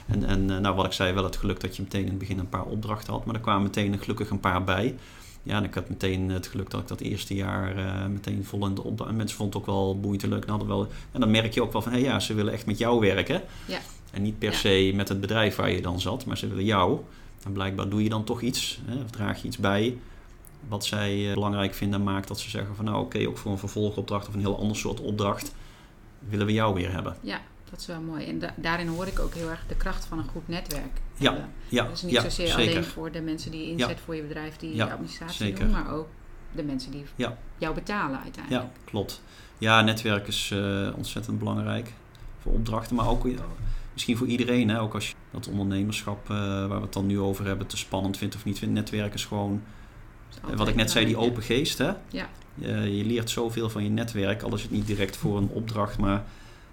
en, en nou, wat ik zei, wel het geluk dat je meteen in het begin een paar opdrachten had. Maar er kwamen meteen gelukkig een paar bij. Ja, en ik had meteen het geluk dat ik dat eerste jaar uh, meteen vol in de opdracht... En mensen vonden het ook wel boeiend en leuk. En, hadden wel, en dan merk je ook wel van, hé hey, ja, ze willen echt met jou werken. Ja. En niet per Ja. se met het bedrijf waar je dan zat, maar ze willen jou. En blijkbaar doe je dan toch iets, hè, of draag je iets bij... wat zij uh, belangrijk vinden en maakt dat ze zeggen van... nou oké, okay, ook voor een vervolgopdracht of een heel ander soort opdracht... willen we jou weer hebben. Ja, dat is wel mooi. En da daarin hoor ik ook heel erg de kracht van een goed netwerk. Ja, hebben. ja, Dus niet ja, zozeer zeker. alleen voor de mensen die je inzet Ja. voor je bedrijf, die Ja, je administratie zeker. doen, maar ook de mensen die jou betalen uiteindelijk. Ja, klopt. Ja, netwerk is uh, ontzettend belangrijk voor opdrachten, maar ook uh, misschien voor iedereen. Hè? Ook als je dat ondernemerschap uh, waar we het dan nu over hebben te spannend vindt of niet vindt. Netwerk is gewoon Wat ik net zei, die open geest. Hè? Ja. Je, je leert zoveel van je netwerk, al is het niet direct voor een opdracht. Maar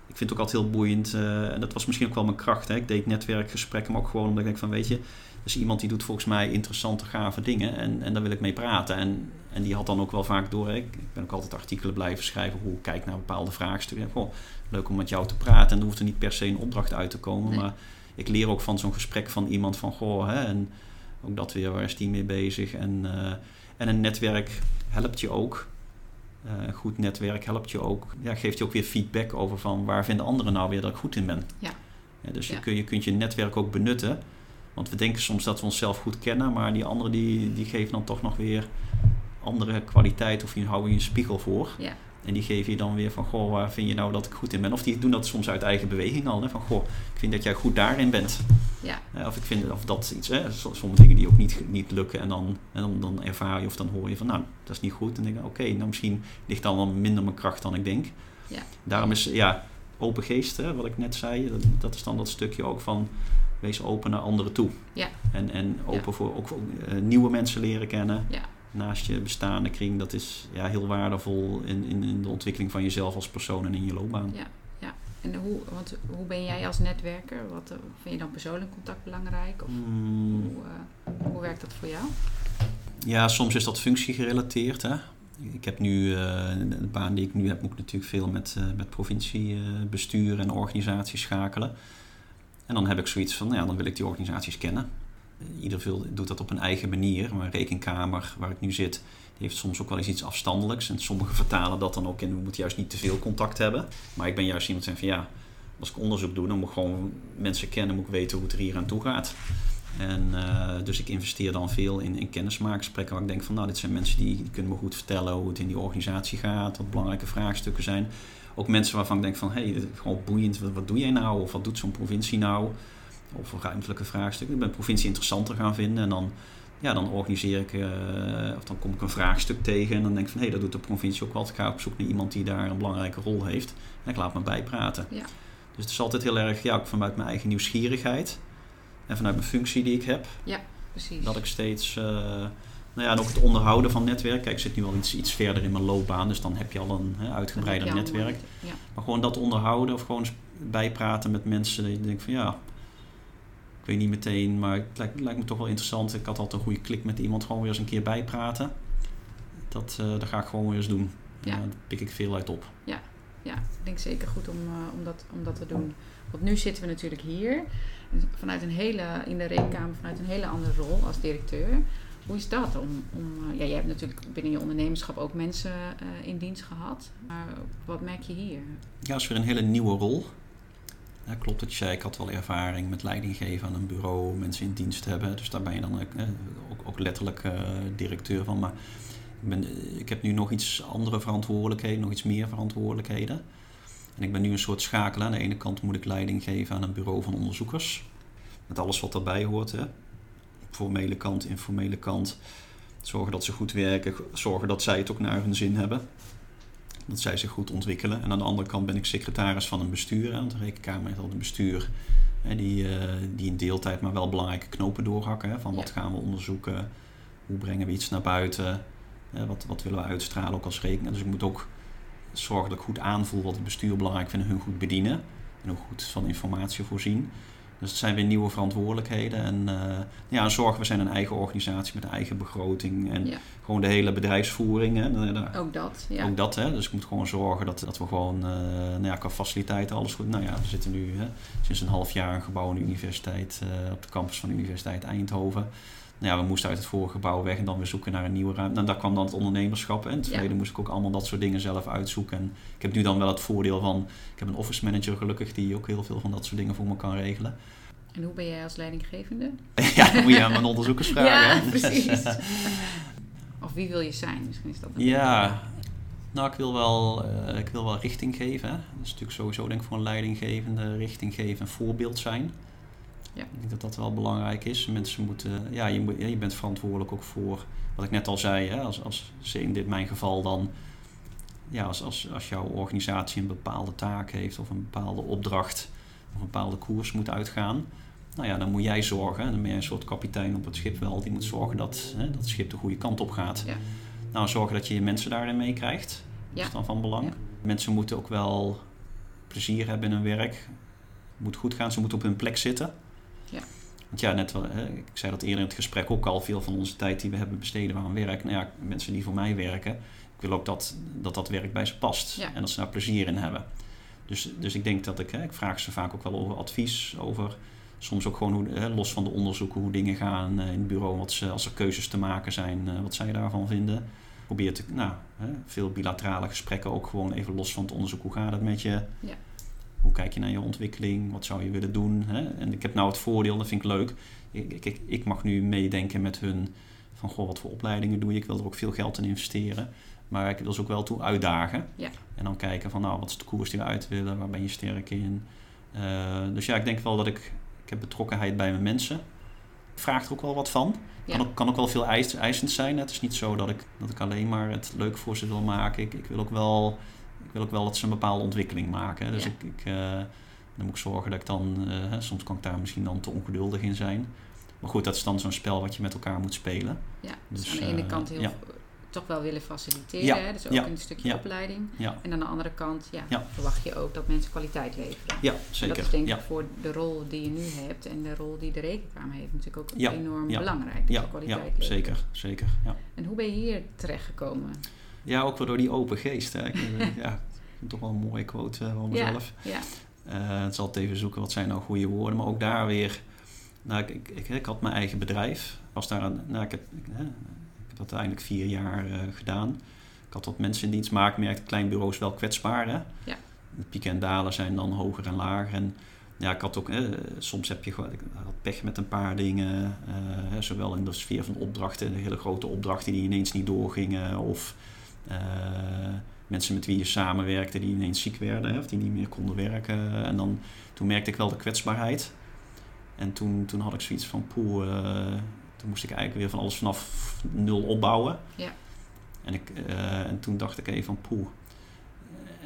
ik vind het ook altijd heel boeiend. eh, en dat was misschien ook wel mijn kracht. Hè? Ik deed netwerkgesprekken, maar ook gewoon omdat ik denk van weet je... Er is iemand die doet volgens mij interessante, gave dingen. En, en daar wil ik mee praten. En, en die had dan ook wel vaak door. Ik, ik ben ook altijd artikelen blijven schrijven. Hoe ik kijk naar bepaalde vraagstukken. Goh, leuk om met jou te praten. En er hoeft er niet per se een opdracht uit te komen. Nee. Maar ik leer ook van zo'n gesprek van iemand van... Goh, hè, en ook dat weer, waar is die mee bezig? En, eh, en een netwerk helpt je ook. Eh, een goed netwerk helpt je ook. Ja, geeft je ook weer feedback over van... Waar vinden anderen nou weer dat ik goed in ben? Ja. Ja, dus Ja. Je, kun, je kunt je netwerk ook benutten. Want we denken soms dat we onszelf goed kennen, maar die anderen die, die geven dan toch nog weer andere kwaliteit of die houden je een spiegel voor. Ja. En die geven je dan weer van, goh, waar vind je nou dat ik goed in ben? Of die doen dat soms uit eigen beweging al. Hè? Van, goh, ik vind dat jij goed daarin bent. Ja. Eh, of ik vind of dat iets, hè? sommige dingen die ook niet, niet lukken. En, dan, en dan, dan ervaar je of dan hoor je van, nou, dat is niet goed. En dan denk je, oké, nou misschien ligt dan wel minder mijn kracht dan ik denk. Ja. Daarom is, ja, open geest, hè, wat ik net zei, dat, dat is dan dat stukje ook van, wees open naar anderen toe. Ja. En, en open voor ook eh, nieuwe mensen leren kennen. Ja. Naast je bestaande kring, dat is ja, heel waardevol in, in, in de ontwikkeling van jezelf als persoon en in je loopbaan. Ja. En hoe, want hoe ben jij als netwerker? Wat eh, vind je dan persoonlijk contact belangrijk? Of Hmm, hoe, eh, hoe werkt dat voor jou? Ja, soms is dat functiegerelateerd. Hè? Ik heb nu, eh, de baan die ik nu heb, moet ik natuurlijk veel met, met provinciebestuur en organisaties schakelen. En dan heb ik zoiets van, nou ja, dan wil ik die organisaties kennen. Ieder veel doet dat op een eigen manier. Maar rekenkamer, waar ik nu zit, die heeft soms ook wel eens iets afstandelijks. En sommigen <laughs> vertalen dat dan ook in, we moeten juist niet te veel contact hebben. Maar ik ben juist iemand die van, ja, als ik onderzoek doe, dan moet ik gewoon mensen kennen, moet ik weten hoe het er hier aan toe gaat. En eh, dus ik investeer dan veel in, in kennismakingsgesprekken waar ik denk van nou, dit zijn mensen die, kunnen me goed vertellen hoe het in die organisatie gaat, wat belangrijke vraagstukken zijn. Ook mensen waarvan ik denk van hé, hey, is gewoon boeiend, wat, wat doe jij nou? Of wat doet zo'n provincie nou? Of ruimtelijke vraagstukken. Ik ben provincie interessanter gaan vinden en dan, ja, dan organiseer ik, eh, of dan kom ik een vraagstuk tegen en dan denk ik van hé, hey, dat doet de provincie ook wel. Ik ga op zoek naar iemand die daar een belangrijke rol heeft en ik laat me bijpraten. Ja. Dus het is altijd heel erg, ja, ook vanuit mijn eigen nieuwsgierigheid en vanuit mijn functie die ik heb, Precies. dat ik steeds, eh, nou ja, en ook het onderhouden van netwerk. Kijk, ik zit nu al iets, iets verder in mijn loopbaan, dus dan heb je al een hè, uitgebreider netwerk. Ja. Maar gewoon dat onderhouden of gewoon bijpraten met mensen. Dat je denkt van ja, weet niet meteen, maar het lijkt, lijkt me toch wel interessant. Ik had altijd een goede klik met iemand, gewoon weer eens een keer bijpraten. Dat, eh, dat ga ik gewoon weer eens doen. Ja. Ja. daar pik ik veel uit op. Ja, ik denk zeker goed om, eh, om, dat, om dat te doen. Want nu zitten we natuurlijk hier, vanuit een hele, in de rekenkamer, vanuit een hele andere rol als directeur. Hoe is dat? Om, om, eh, ja, jij hebt natuurlijk binnen je ondernemerschap ook mensen in dienst gehad. Maar wat merk je hier? Ja, is weer een hele nieuwe rol. Ja, klopt dat je zei, ik had wel ervaring met leiding geven aan een bureau, mensen in dienst hebben. Dus daar ben je dan eh, ook, ook letterlijk eh, directeur van. Maar ik, ben, eh, ik heb nu nog iets andere verantwoordelijkheden, nog iets meer verantwoordelijkheden. En ik ben nu een soort schakel. Aan de ene kant moet ik leiding geven aan een bureau van onderzoekers. Met alles wat daarbij hoort. Hè. Formele kant, informele kant. Zorgen dat ze goed werken. Zorgen dat zij het ook naar hun zin hebben. Dat zij zich goed ontwikkelen. En aan de andere kant ben ik secretaris van een bestuur. Want de rekenkamer heeft al een bestuur. Hè, die, eh, die in deeltijd maar wel belangrijke knopen doorhakken. Hè, van wat gaan we onderzoeken. Hoe brengen we iets naar buiten. Hè, wat, wat willen we uitstralen ook als rekening. Dus ik moet ook zorgen dat ik goed aanvoel wat het bestuur belangrijk vindt en hun goed bedienen. En ook goed van informatie voorzien. Dus het zijn weer nieuwe verantwoordelijkheden. En eh, ja, zorgen, we zijn een eigen organisatie met een eigen begroting. En Ja. gewoon de hele bedrijfsvoering. Hè, daar- Ook dat, ja. ook dat, hè. Dus ik moet gewoon zorgen dat, dat we gewoon, eh nou ja, qua faciliteiten alles goed... Nou ja, we zitten nu hè, sinds een half jaar een gebouw aan de universiteit, eh, op de campus van de Universiteit Eindhoven. Nou ja, we moesten uit het vorige gebouw weg en dan weer zoeken naar een nieuwe ruimte. Nou, daar kwam dan het ondernemerschap. En in het Ja. verleden moest ik ook allemaal dat soort dingen zelf uitzoeken. En ik heb nu dan wel het voordeel van, ik heb een office manager gelukkig die ook heel veel van dat soort dingen voor me kan regelen. En hoe ben jij als leidinggevende? <laughs> ja, dan moet je aan mijn onderzoekers vragen. Ja, <laughs> precies. <laughs> Of wie wil je zijn? Misschien is dat een Ja, nou, ik wil wel, eh, ik wil wel richting geven. Hè. Dat is natuurlijk sowieso denk ik voor een leidinggevende richting geven en voorbeeld zijn. Ja. Ik denk dat dat wel belangrijk is. Mensen moeten, ja, je, moet, je bent verantwoordelijk ook voor, wat ik net al zei, hè, als, als in dit mijn geval dan, ja, als, als, als jouw organisatie een bepaalde taak heeft of een bepaalde opdracht of een bepaalde koers moet uitgaan, nou ja, dan moet jij zorgen. Dan ben je een soort kapitein op het schip wel. Die moet zorgen dat, hè, dat het schip de goede kant op gaat. Ja. Nou, zorgen dat je je mensen daarin meekrijgt. Ja. is dan van belang. Mensen moeten ook wel plezier hebben in hun werk. Het moet goed gaan. Ze moeten op hun plek zitten. Ja. Want ja, net wel, hè, ik zei dat eerder in het gesprek ook al. Veel van onze tijd die we hebben besteden aan werk. Nou ja, mensen die voor mij werken. Ik wil ook dat dat, dat werk bij ze past. Ja. En dat ze daar plezier in hebben. Dus, dus ik denk dat ik, hè, ik vraag ze vaak ook wel over advies. Over soms ook gewoon hoe, hè, los van de onderzoeken hoe dingen gaan eh, in het bureau. Wat ze, als er keuzes te maken zijn, eh, wat zij daarvan vinden. Probeer te, nou, hè, veel bilaterale gesprekken ook gewoon even los van het onderzoek. Hoe gaat het met je? Ja. Hoe kijk je naar je ontwikkeling? Wat zou je willen doen? Hè? En ik heb nou het voordeel, dat vind ik leuk. Ik, ik- ik, mag nu meedenken met hun van goh, wat voor opleidingen doe je? Ik wil er ook veel geld in investeren. Maar ik wil ze ook wel toe uitdagen. Ja. En dan kijken van nou, wat is de koers die we uit willen? Waar ben je sterk in? Eh, dus ja, ik denk wel dat ik... Ik heb betrokkenheid bij mijn mensen. Ik vraag er ook wel wat van. Ja. Kan, ook, kan ook wel veel eis, eisend zijn. Het is niet zo dat ik, dat ik alleen maar het leuk voor ze wil maken. Ik, ik, wil, ook wel, wil ook wel dat ze een bepaalde ontwikkeling maken. Dus Ja. ik, ik, eh, dan moet ik zorgen dat ik dan... eh, soms kan ik daar misschien dan te ongeduldig in zijn. Maar goed, dat is dan zo'n spel wat je met elkaar moet spelen. Ja, dus, Dus, aan de ene eh, kant heel ja. toch wel willen faciliteren. Ja, Hè? Dus ook ja, een stukje opleiding. Ja, En aan de andere kant ja, Ja. verwacht je ook dat mensen kwaliteit leveren. ja En zeker. dat is denk ik voor de rol die je nu hebt en de rol die de rekenkamer heeft natuurlijk ook enorm belangrijk. dat je kwaliteit zeker, zeker. Ja. En hoe ben je hier terechtgekomen? ja, ook wel door die open geest. Hè. Ik, <laughs> ja, toch wel een mooie quote eh, van mezelf. Ja, Eh, het zal het even zoeken wat zijn nou goede woorden. Maar ook daar weer. Nou, ik, ik, ik, ik had mijn eigen bedrijf. Was daar een, nou, ik, heb, ik, hè, ik heb dat uiteindelijk vier jaar eh, gedaan. Ik had wat mensen in dienst, ik merkte klein bureau is wel kwetsbaar. Hè? Ja. De pieken en dalen zijn dan hoger en lager. En ja, ik had ook, hè, soms heb je gewoon ik had pech met een paar dingen. eh, hè, zowel in de sfeer van opdrachten, de hele grote opdrachten die ineens niet doorgingen. Of eh, mensen met wie je samenwerkte die ineens ziek werden hè, of die niet meer konden werken. En dan, toen merkte ik wel de kwetsbaarheid. En toen, toen had ik zoiets van, poeh, eh, toen moest ik eigenlijk weer van alles vanaf nul opbouwen. Ja. En, ik, eh, en toen dacht ik even van, poeh.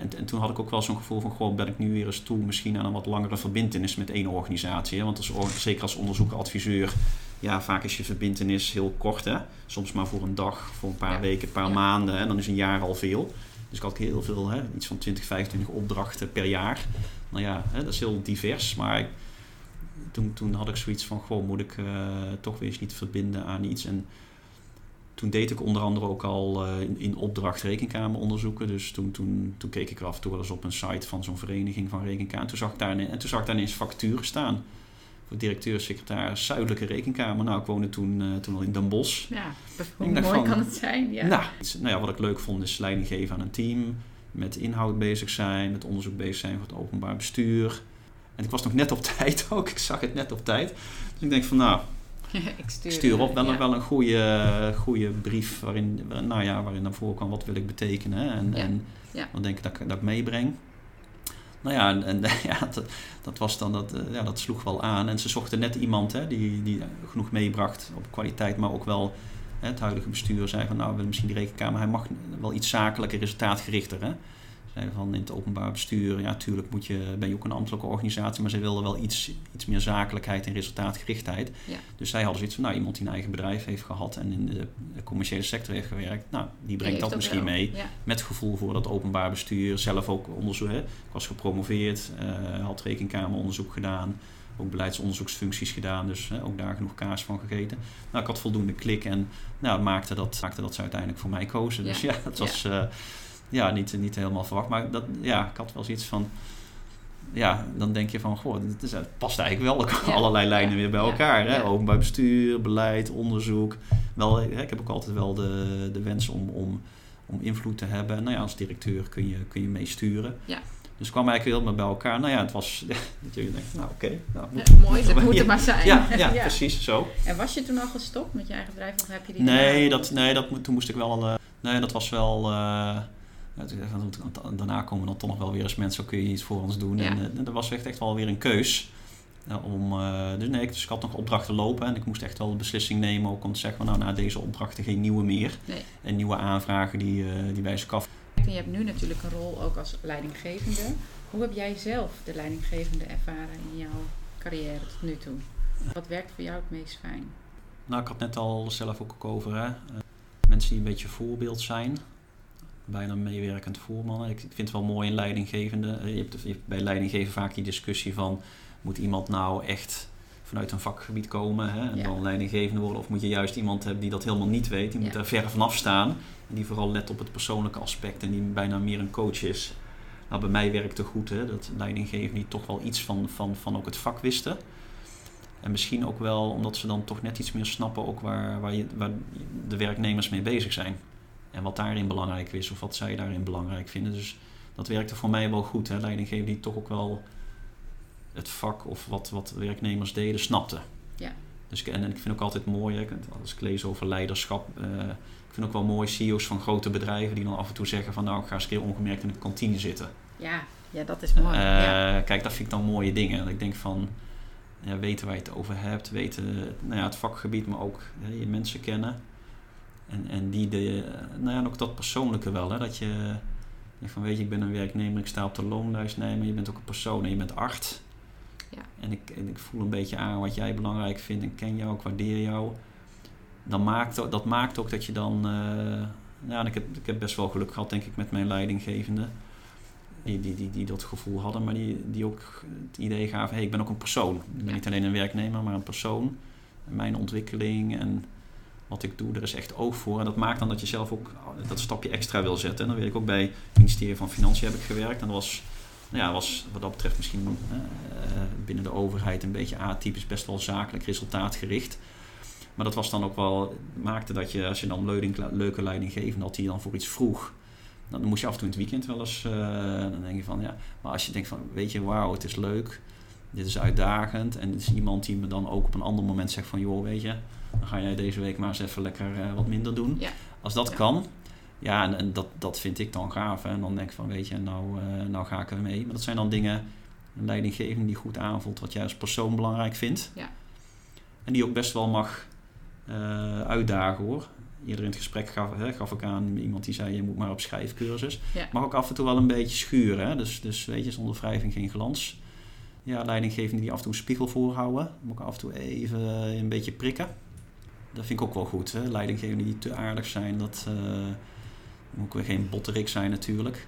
En, en toen had ik ook wel zo'n gevoel van, goh, ben ik nu weer eens toe misschien aan een wat langere verbindenis met één organisatie. Hè? Want als, zeker als onderzoeker, adviseur, ja, vaak is je verbindenis heel kort. Hè? Soms maar voor een dag, voor een paar Ja. weken, een paar Ja. maanden. En dan is een jaar al veel. Dus ik had heel veel, hè, iets van 20, 25 opdrachten per jaar. Nou ja, hè, dat is heel divers. Maar toen, toen had ik zoiets van, goh, moet ik eh, toch weer eens niet verbinden aan iets. En toen deed ik onder andere ook al eh, in, in opdracht rekenkameronderzoeken. Dus toen, toen, toen keek ik af en toe wel eens op een site van zo'n vereniging van rekenkamer. En toen zag ik daar, en toen zag ik daar ineens facturen staan. Voor directeur, secretaris, Zuidelijke Rekenkamer. Nou, ik woonde toen, eh, toen al in Den Bosch. ja. hoe mooi van, kan het zijn? Ja. Nou, nou ja, wat ik leuk vond is leiding geven aan een team. Met inhoud bezig zijn, met onderzoek bezig zijn voor het openbaar bestuur. En ik was nog net op <laughs> tijd ook. Ik zag het net op tijd. Dus ik denk van nou, <laughs> ik stuur, ik stuur op wel, ja. wel een goede, goede brief waarin, nou ja, waarin naar voren kwam wat wil ik betekenen. En, en ja. wat denk ik dat, ik dat ik meebreng. Nou ja, en, <laughs> ja, dat, dat, was dan, dat, eh, ja, dat sloeg wel aan. En ze zochten net iemand hè, die, die genoeg meebracht op kwaliteit, maar ook wel hè, het huidige bestuur zei van nou, we willen misschien die rekenkamer, hij mag wel iets zakelijker, resultaatgerichter. Hè. Van in het openbaar bestuur, ja, tuurlijk moet je, ben je ook een ambtelijke organisatie, maar ze wilden wel iets, iets meer zakelijkheid en resultaatgerichtheid. Ja. Dus zij hadden zoiets van, nou, iemand die een eigen bedrijf heeft gehad en in de, commerciële sector heeft gewerkt, nou, die brengt dat misschien wel. mee Ja. met gevoel voor dat openbaar bestuur. Zelf ook onderzoek. Hè. Ik was gepromoveerd, eh, had rekenkameronderzoek gedaan. Ook beleidsonderzoeksfuncties gedaan. Dus hè, ook daar genoeg kaas van gegeten. Nou, ik had voldoende klik en nou, maakte, dat, maakte dat ze uiteindelijk voor mij kozen. Dus Ja. ja, het was eh, ja, niet, niet helemaal verwacht. Maar dat, ja, ik had wel zoiets van... Ja, dan denk je van, goh, het, is, het past eigenlijk wel Ja. allerlei lijnen weer bij elkaar. Hè? Openbaar bestuur, beleid, onderzoek. Wel, hè, ik heb ook altijd wel de, de wens om, om om invloed te hebben. Nou ja, als directeur kun je, kun je meesturen. Ja. Dus het kwam eigenlijk heel maar bij elkaar. Nou ja, het was <laughs> dat denkt, nou oké. nou, moet- Ja, mooi, dat moet het maar zijn. Ja, <laughs> ja, precies zo. En was je toen al gestopt met je eigen bedrijf of heb je die Nee, dat, nee dat, toen moest ik wel... eh, nee, dat was wel... eh, daarna komen dan toch nog wel weer eens mensen, kun je iets voor ons doen. Ja. En eh, dat was echt, echt wel weer een keus. eh, om, eh, dus nee, ik- dus ik had nog opdrachten lopen en ik moest echt wel de beslissing nemen ook om te zeggen, nou na deze opdrachten geen nieuwe meer. Nee. En nieuwe aanvragen die, eh die bij ze kaf. En je hebt nu natuurlijk een rol ook als leidinggevende. Hoe heb jij zelf de leidinggevende ervaren in jouw carrière tot nu toe? Wat werkt voor jou het meest fijn? Nou, ik had net al zelf ook over hè? mensen die een beetje voorbeeld zijn. Bijna meewerkend voorman. Ik vind het wel mooi in leidinggevende. Je hebt, je hebt bij leidinggeven vaak die discussie van... moet iemand nou echt vanuit een vakgebied komen hè, en Ja. dan leidinggevende worden? Of moet je juist iemand hebben die dat helemaal niet weet? Die moet Ja. daar ver vanaf staan. En die vooral let op het persoonlijke aspect en die bijna meer een coach is. Nou, bij mij werkte goed hè, dat leidinggevenden die toch wel iets van, van, van ook het vak wisten. En misschien ook wel omdat ze dan toch net iets meer snappen ook waar, waar, je, waar de werknemers mee bezig zijn. En wat daarin belangrijk is of wat zij daarin belangrijk vinden. Dus dat werkte voor mij wel goed. Hè? Leidinggever die toch ook wel het vak of wat, wat werknemers deden snapte. Ja. Dus en, en ik vind ook altijd mooi, hè, als ik lees over leiderschap, eh, ik vind ook wel mooi CEO's van grote bedrijven die dan af en toe zeggen van nou ik ga eens een keer ongemerkt in de kantine zitten. Ja, ja dat is mooi. Eh, ja. Kijk, dat vind ik dan mooie dingen. Ik denk van, ja, weten waar je het over hebt, weten nou ja, het vakgebied, maar ook hè, je mensen kennen. En, en die de, nou ja, ook dat persoonlijke wel. Hè, dat je, van weet je, ik ben een werknemer, ik sta op de loonlijst. Nee, maar je bent ook een persoon en je bent arts. Ja. En ik, en ik voel een beetje aan wat jij belangrijk vindt en ken jou, ik waardeer jou. Dan maakt, dat maakt ook dat je dan... eh, ja, ik heb, ik heb best wel geluk gehad, denk ik, met mijn leidinggevende. Die, die, die, die dat gevoel hadden, maar die, die ook het idee gaven: hey, ik ben ook een persoon. Ik ben Ja. niet alleen een werknemer, maar een persoon. En mijn ontwikkeling en wat ik doe, er is echt oog voor. En dat maakt dan dat je zelf ook dat stapje extra wil zetten. En dan weet ik ook bij het ministerie van Financiën heb ik gewerkt. En dat was, nou ja, was wat dat betreft misschien eh, binnen de overheid een beetje atypisch, best wel zakelijk resultaatgericht. Maar dat was dan ook wel, maakte dat je, als je dan leuding, leuke leidinggevende had die dan voor iets vroeg, dan moest je af en toe in het weekend wel eens, eh, dan denk je van ja, maar als je denkt van, weet je, wauw, het is leuk, dit is uitdagend en het is iemand die me dan ook op een ander moment zegt van, joh, weet je, dan ga jij deze week maar eens even lekker eh, wat minder doen. Ja. Als dat Ja. kan, ja, en, en dat, dat vind ik dan gaaf. Hè. En dan denk ik van, weet je, nou, eh, nou ga ik er mee. Maar dat zijn dan dingen, een leidinggevende die goed aanvoelt wat jij als persoon belangrijk vindt. Ja. En die ook best wel mag eh, uitdagen hoor. Eerder in het gesprek gaf, hè, gaf ik aan iemand die zei: Je moet maar op schrijfcursus. Ja. Mag ook af en toe wel een beetje schuren. Hè? Dus, dus weet je, zonder wrijving geen glans. Ja, leidinggevenden die af en toe een spiegel voorhouden. Moet ik af en toe even een beetje prikken. Dat vind ik ook wel goed. Hè? Leidinggevenden die te aardig zijn, dat eh, moet ook weer geen botterik zijn natuurlijk.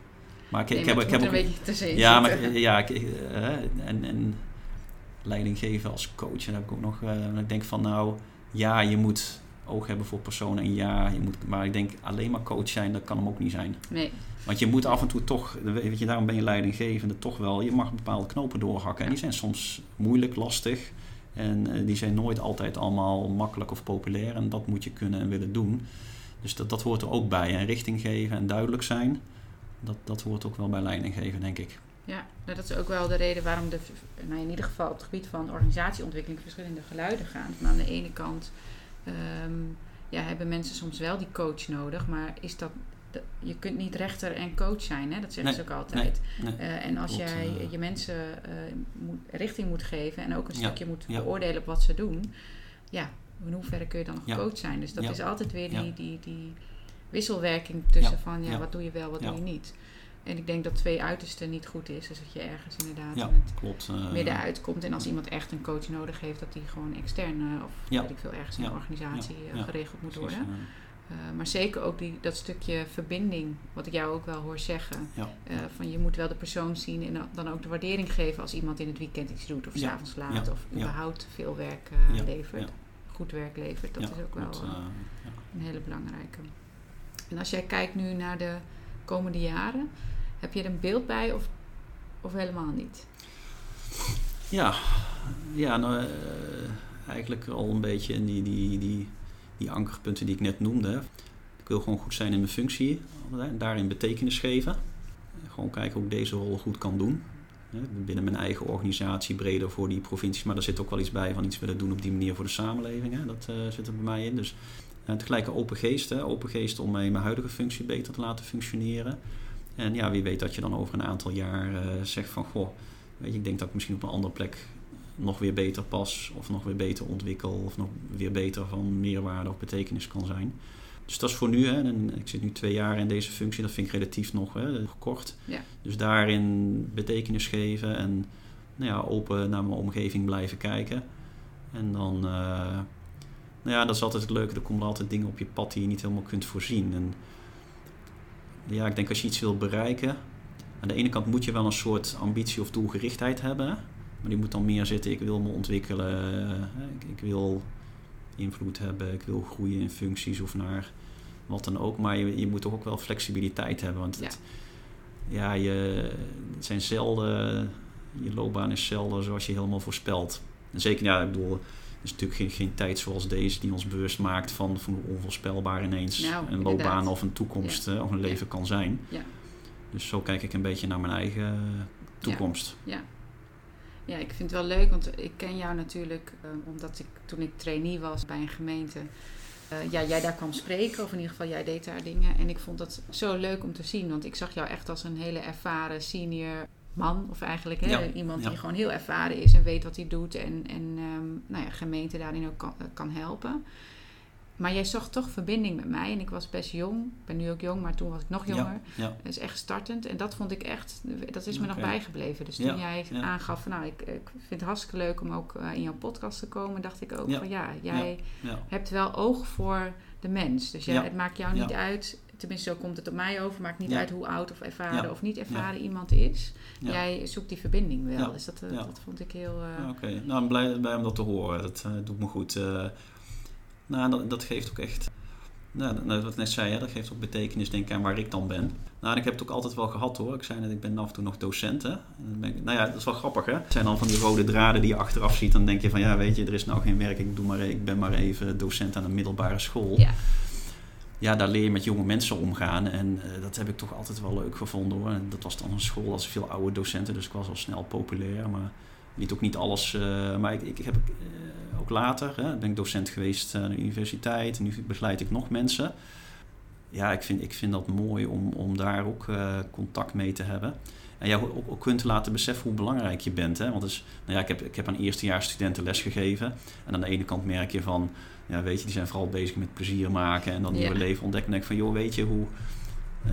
Maar ik, Nee, ik heb, ik heb ook, een beetje tussenin ja, maar ik- ja, ik, eh, en, en leiding geven als coach. En dan heb ik ook nog, eh, ik denk van nou, ja, je moet oog hebben voor personen en ja, je moet, maar ik denk alleen maar coach zijn, dat kan hem ook niet zijn. Nee, Want je moet af en toe toch, weet je, daarom ben je leidinggevende toch wel, je mag bepaalde knopen doorhakken. En die zijn soms moeilijk, lastig. En eh, die zijn nooit altijd allemaal makkelijk of populair. En dat moet je kunnen en willen doen. Dus dat, dat hoort er ook bij. En richting geven en duidelijk zijn, dat, dat hoort ook wel bij leidinggeven, denk ik. ja, nou, dat is ook wel de reden waarom de, nou, in ieder geval op het gebied van organisatieontwikkeling verschillende geluiden gaan. Van aan de ene kant ehm, ja, hebben mensen soms wel die coach nodig, maar is dat, je kunt niet rechter en coach zijn, hè? dat zeggen Nee, ze ook altijd. Nee. Eh, en als Klopt, jij eh. je mensen eh, moet, richting moet geven en ook een Ja, stukje moet ja. beoordelen op wat ze doen, ja, in hoeverre kun je dan nog Ja. coach zijn? Dus dat is altijd weer die, die, die wisselwerking tussen van ja, wat doe je wel, wat doe je niet. En ik denk dat twee uitersten niet goed is. Dus dat je ergens inderdaad Ja, in het klopt. midden uitkomt. En als iemand echt een coach nodig heeft, dat die gewoon extern of Ja. weet ik veel ergens in Ja. een organisatie geregeld moet precies, worden. Eh, maar zeker ook die, dat stukje verbinding, wat ik jou ook wel hoor zeggen. ja. Eh, van je moet wel de persoon zien en dan ook de waardering geven als iemand in het weekend iets doet of Ja, s'avonds laat ja, of überhaupt veel werk eh, levert. Goed werk levert. Dat is ook wel een hele belangrijke. En als jij kijkt nu naar de komende jaren, heb je er een beeld bij of, of helemaal niet? Ja, ja nou, eigenlijk al een beetje in die, die, die, die ankerpunten die ik net noemde. Ik wil gewoon goed zijn in mijn functie en daarin betekenis geven. Gewoon kijken hoe ik deze rol goed kan doen. Binnen mijn eigen organisatie, breder voor die provincies. Maar er zit ook wel iets bij van iets willen doen op die manier voor de samenleving. Dat eh, zit er bij mij in. Dus en tegelijk een open geest. Open geest om mijn huidige functie beter te laten functioneren. En ja, wie weet dat je dan over een aantal jaar eh, zegt van... Goh, weet je, ik denk dat ik misschien op een andere plek nog weer beter pas. Of nog weer beter ontwikkel. Of nog weer beter van meerwaarde of betekenis kan zijn. Dus dat is voor nu. Hè. En ik zit nu twee jaar in deze functie. Dat vind ik relatief nog hè, kort. Ja. Dus daarin betekenis geven. En nou ja, open naar mijn omgeving blijven kijken. En dan, uh, nou ja, dat is altijd het leuke. Er komen altijd dingen op je pad die je niet helemaal kunt voorzien. En ja, ik denk als je iets wil bereiken, aan de ene kant moet je wel een soort ambitie of doelgerichtheid hebben. Maar die moet dan meer zitten, ik wil me ontwikkelen, ik, ik wil invloed hebben, ik wil groeien in functies of naar wat dan ook. Maar je, je moet toch ook wel flexibiliteit hebben. Want het, ja, je, het zijn zelden, je loopbaan is zelden zoals je helemaal voorspelt. En zeker, ja, ik bedoel, er is natuurlijk geen, geen tijd zoals deze die ons bewust maakt van, van hoe onvoorspelbaar ineens nou, een loopbaan of een toekomst of een leven kan zijn. Ja. Dus zo kijk ik een beetje naar mijn eigen toekomst. Ja. Ja. ik vind het wel leuk, want ik ken jou natuurlijk uh, omdat ik toen ik trainee was bij een gemeente, uh, ja, jij daar kwam spreken, of in ieder geval jij deed daar dingen. En ik vond dat zo leuk om te zien, want ik zag jou echt als een hele ervaren senior man, of eigenlijk hè, iemand die gewoon heel ervaren is en weet wat hij doet en, en um, nou ja, gemeente daarin ook kan, kan helpen. Maar jij zag toch verbinding met mij. En ik was best jong. Ik ben nu ook jong, maar toen was ik nog jonger. Ja, Dat is echt startend. En dat vond ik echt, dat is me nog bijgebleven. Dus toen jij aangaf van nou, ik, ik, vind het hartstikke leuk om ook uh, in jouw podcast te komen, dacht ik ook van ja, jij hebt wel oog voor de mens. Dus jij, het maakt jou niet uit, tenminste zo komt het op mij over, maakt niet uit hoe oud of ervaren of niet ervaren iemand is. Jij zoekt die verbinding wel. Dus dat, uh, dat vond ik heel. Uh, Oké, okay. nou, blij, blij om dat te horen. Dat doet me goed. Nou, dat, dat geeft ook echt, nou, wat ik net zei, hè, dat geeft ook betekenis denk ik aan waar ik dan ben. Nou, ik heb het ook altijd wel gehad hoor. Ik zei net, ik ben af en toe nog docent. Hè. nou ja, dat is wel grappig hè. Het zijn dan van die rode draden die je achteraf ziet. Dan denk je van ja, weet je, er is nou geen werk. Ik, doe maar, ik ben maar even docent aan een middelbare school. Ja. Ja, daar leer je met jonge mensen omgaan. En uh, dat heb ik toch altijd wel leuk gevonden hoor. En dat was dan een school als veel oude docenten. Dus ik was al snel populair. Maar niet ook niet alles. Uh, maar ik, ik heb uh, ook later, hè, ben ik docent geweest aan de universiteit. En nu begeleid ik nog mensen. Ja, ik vind, ik vind dat mooi om, om daar ook contact mee te hebben. En jou ook, ook kunt laten beseffen hoe belangrijk je bent. Hè? Want dus, nou ja, ik, heb, ik heb aan eerstejaars studenten lesgegeven. En aan de ene kant merk je van, ja, weet je, die zijn vooral bezig met plezier maken en dan nieuwe leven ontdekken. En denk van, joh, weet je hoe,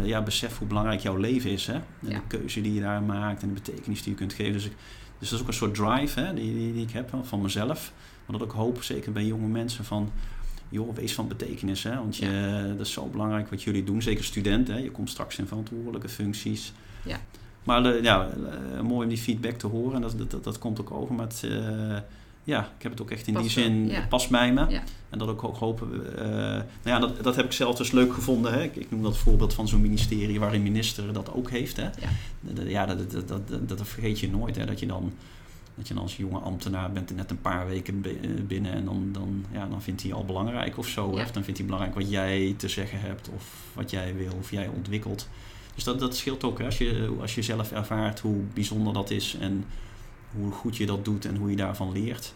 ja, besef hoe belangrijk jouw leven is. Hè? En de keuze die je daar maakt en de betekenis die je kunt geven. Dus ik, dus dat is ook een soort drive hè, die, die, die ik heb van mezelf. Maar dat ik hoop, zeker bij jonge mensen, van joh, wees van betekenis. Hè? Want je, dat is zo belangrijk wat jullie doen. Zeker studenten, hè? je komt straks in verantwoordelijke functies. Ja. Maar uh, ja, uh, mooi om die feedback te horen. En dat, dat, dat, komt ook over. Maar het, uh, ja, ik heb het ook echt in die zin, ja. het past bij me. Ja. En dat ik ook hopen, uh, nou ja, dat, dat heb ik zelf dus leuk gevonden. Hè. Ik, ik noem dat voorbeeld van zo'n ministerie waarin minister dat ook heeft. Hè. Ja, ja dat, dat, dat, dat, vergeet je nooit. Hè. Dat je dan dat je dan als jonge ambtenaar bent er net een paar weken eh, binnen en dan, dan, ja, dan vindt hij al belangrijk of zo. Of dan vindt hij belangrijk wat jij te zeggen hebt of wat jij wil of jij ontwikkelt. Dus dat, dat scheelt ook hè. Als, je, als je zelf ervaart hoe bijzonder dat is en hoe goed je dat doet en hoe je daarvan leert.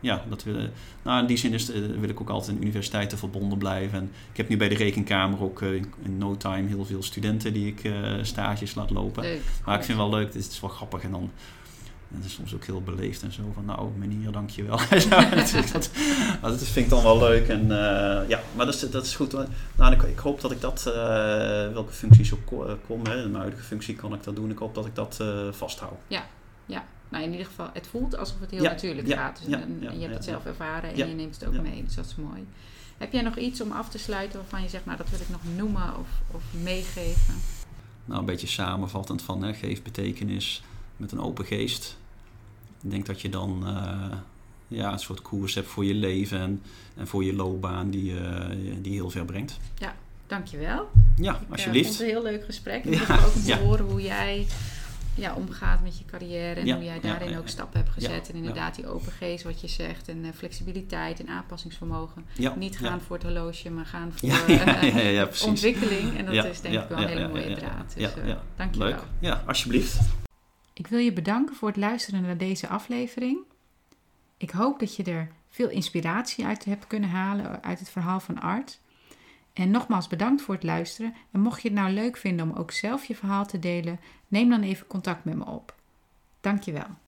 Ja, dat we, nou in die zin is, uh, wil ik ook altijd aan universiteiten verbonden blijven. En ik heb nu bij de Rekenkamer ook uh, in no time heel veel studenten die ik stages laat lopen. maar ik vind het wel leuk, het is wel grappig. En dan en dat is soms ook heel beleefd en zo van, nou meneer, dankjewel. <laughs> dat, dat, dat vind ik dan wel leuk. En, uh, ja, maar dat is, dat is goed. Nou, ik, ik hoop dat ik dat, uh, welke functies ook kom, hè, in mijn huidige functie kan ik dat doen. Ik hoop dat ik dat uh, vasthoud. Ja, ja. Nou, in ieder geval, het voelt alsof het heel natuurlijk gaat. Dus, en, je hebt het zelf ervaren en je neemt het ook mee. Dus dat is mooi. Heb jij nog iets om af te sluiten waarvan je zegt, nou dat wil ik nog noemen of, of meegeven? Nou, een beetje samenvattend van, hè, geef betekenis met een open geest. Ik denk dat je dan uh, ja, een soort koers hebt voor je leven en, en voor je loopbaan die, uh, die heel ver brengt. Ja, dankjewel. Ja, ik, alsjeblieft. Ik vond het een heel leuk gesprek. Ik ja, ook <laughs> om te horen hoe jij ja, omgaat met je carrière en hoe jij daarin ook stappen hebt gezet. en inderdaad die open geest, wat je zegt, en uh, flexibiliteit en aanpassingsvermogen. Niet gaan voor het horloge, maar gaan voor <laughs> uh, <laughs> ontwikkeling. En dat is denk ik wel een hele mooie draad. Dus uh, dank je wel. Ja, alsjeblieft. Ik wil je bedanken voor het luisteren naar deze aflevering. Ik hoop dat je er veel inspiratie uit hebt kunnen halen uit het verhaal van Art. En nogmaals bedankt voor het luisteren. En mocht je het nou leuk vinden om ook zelf je verhaal te delen, neem dan even contact met me op. Dankjewel.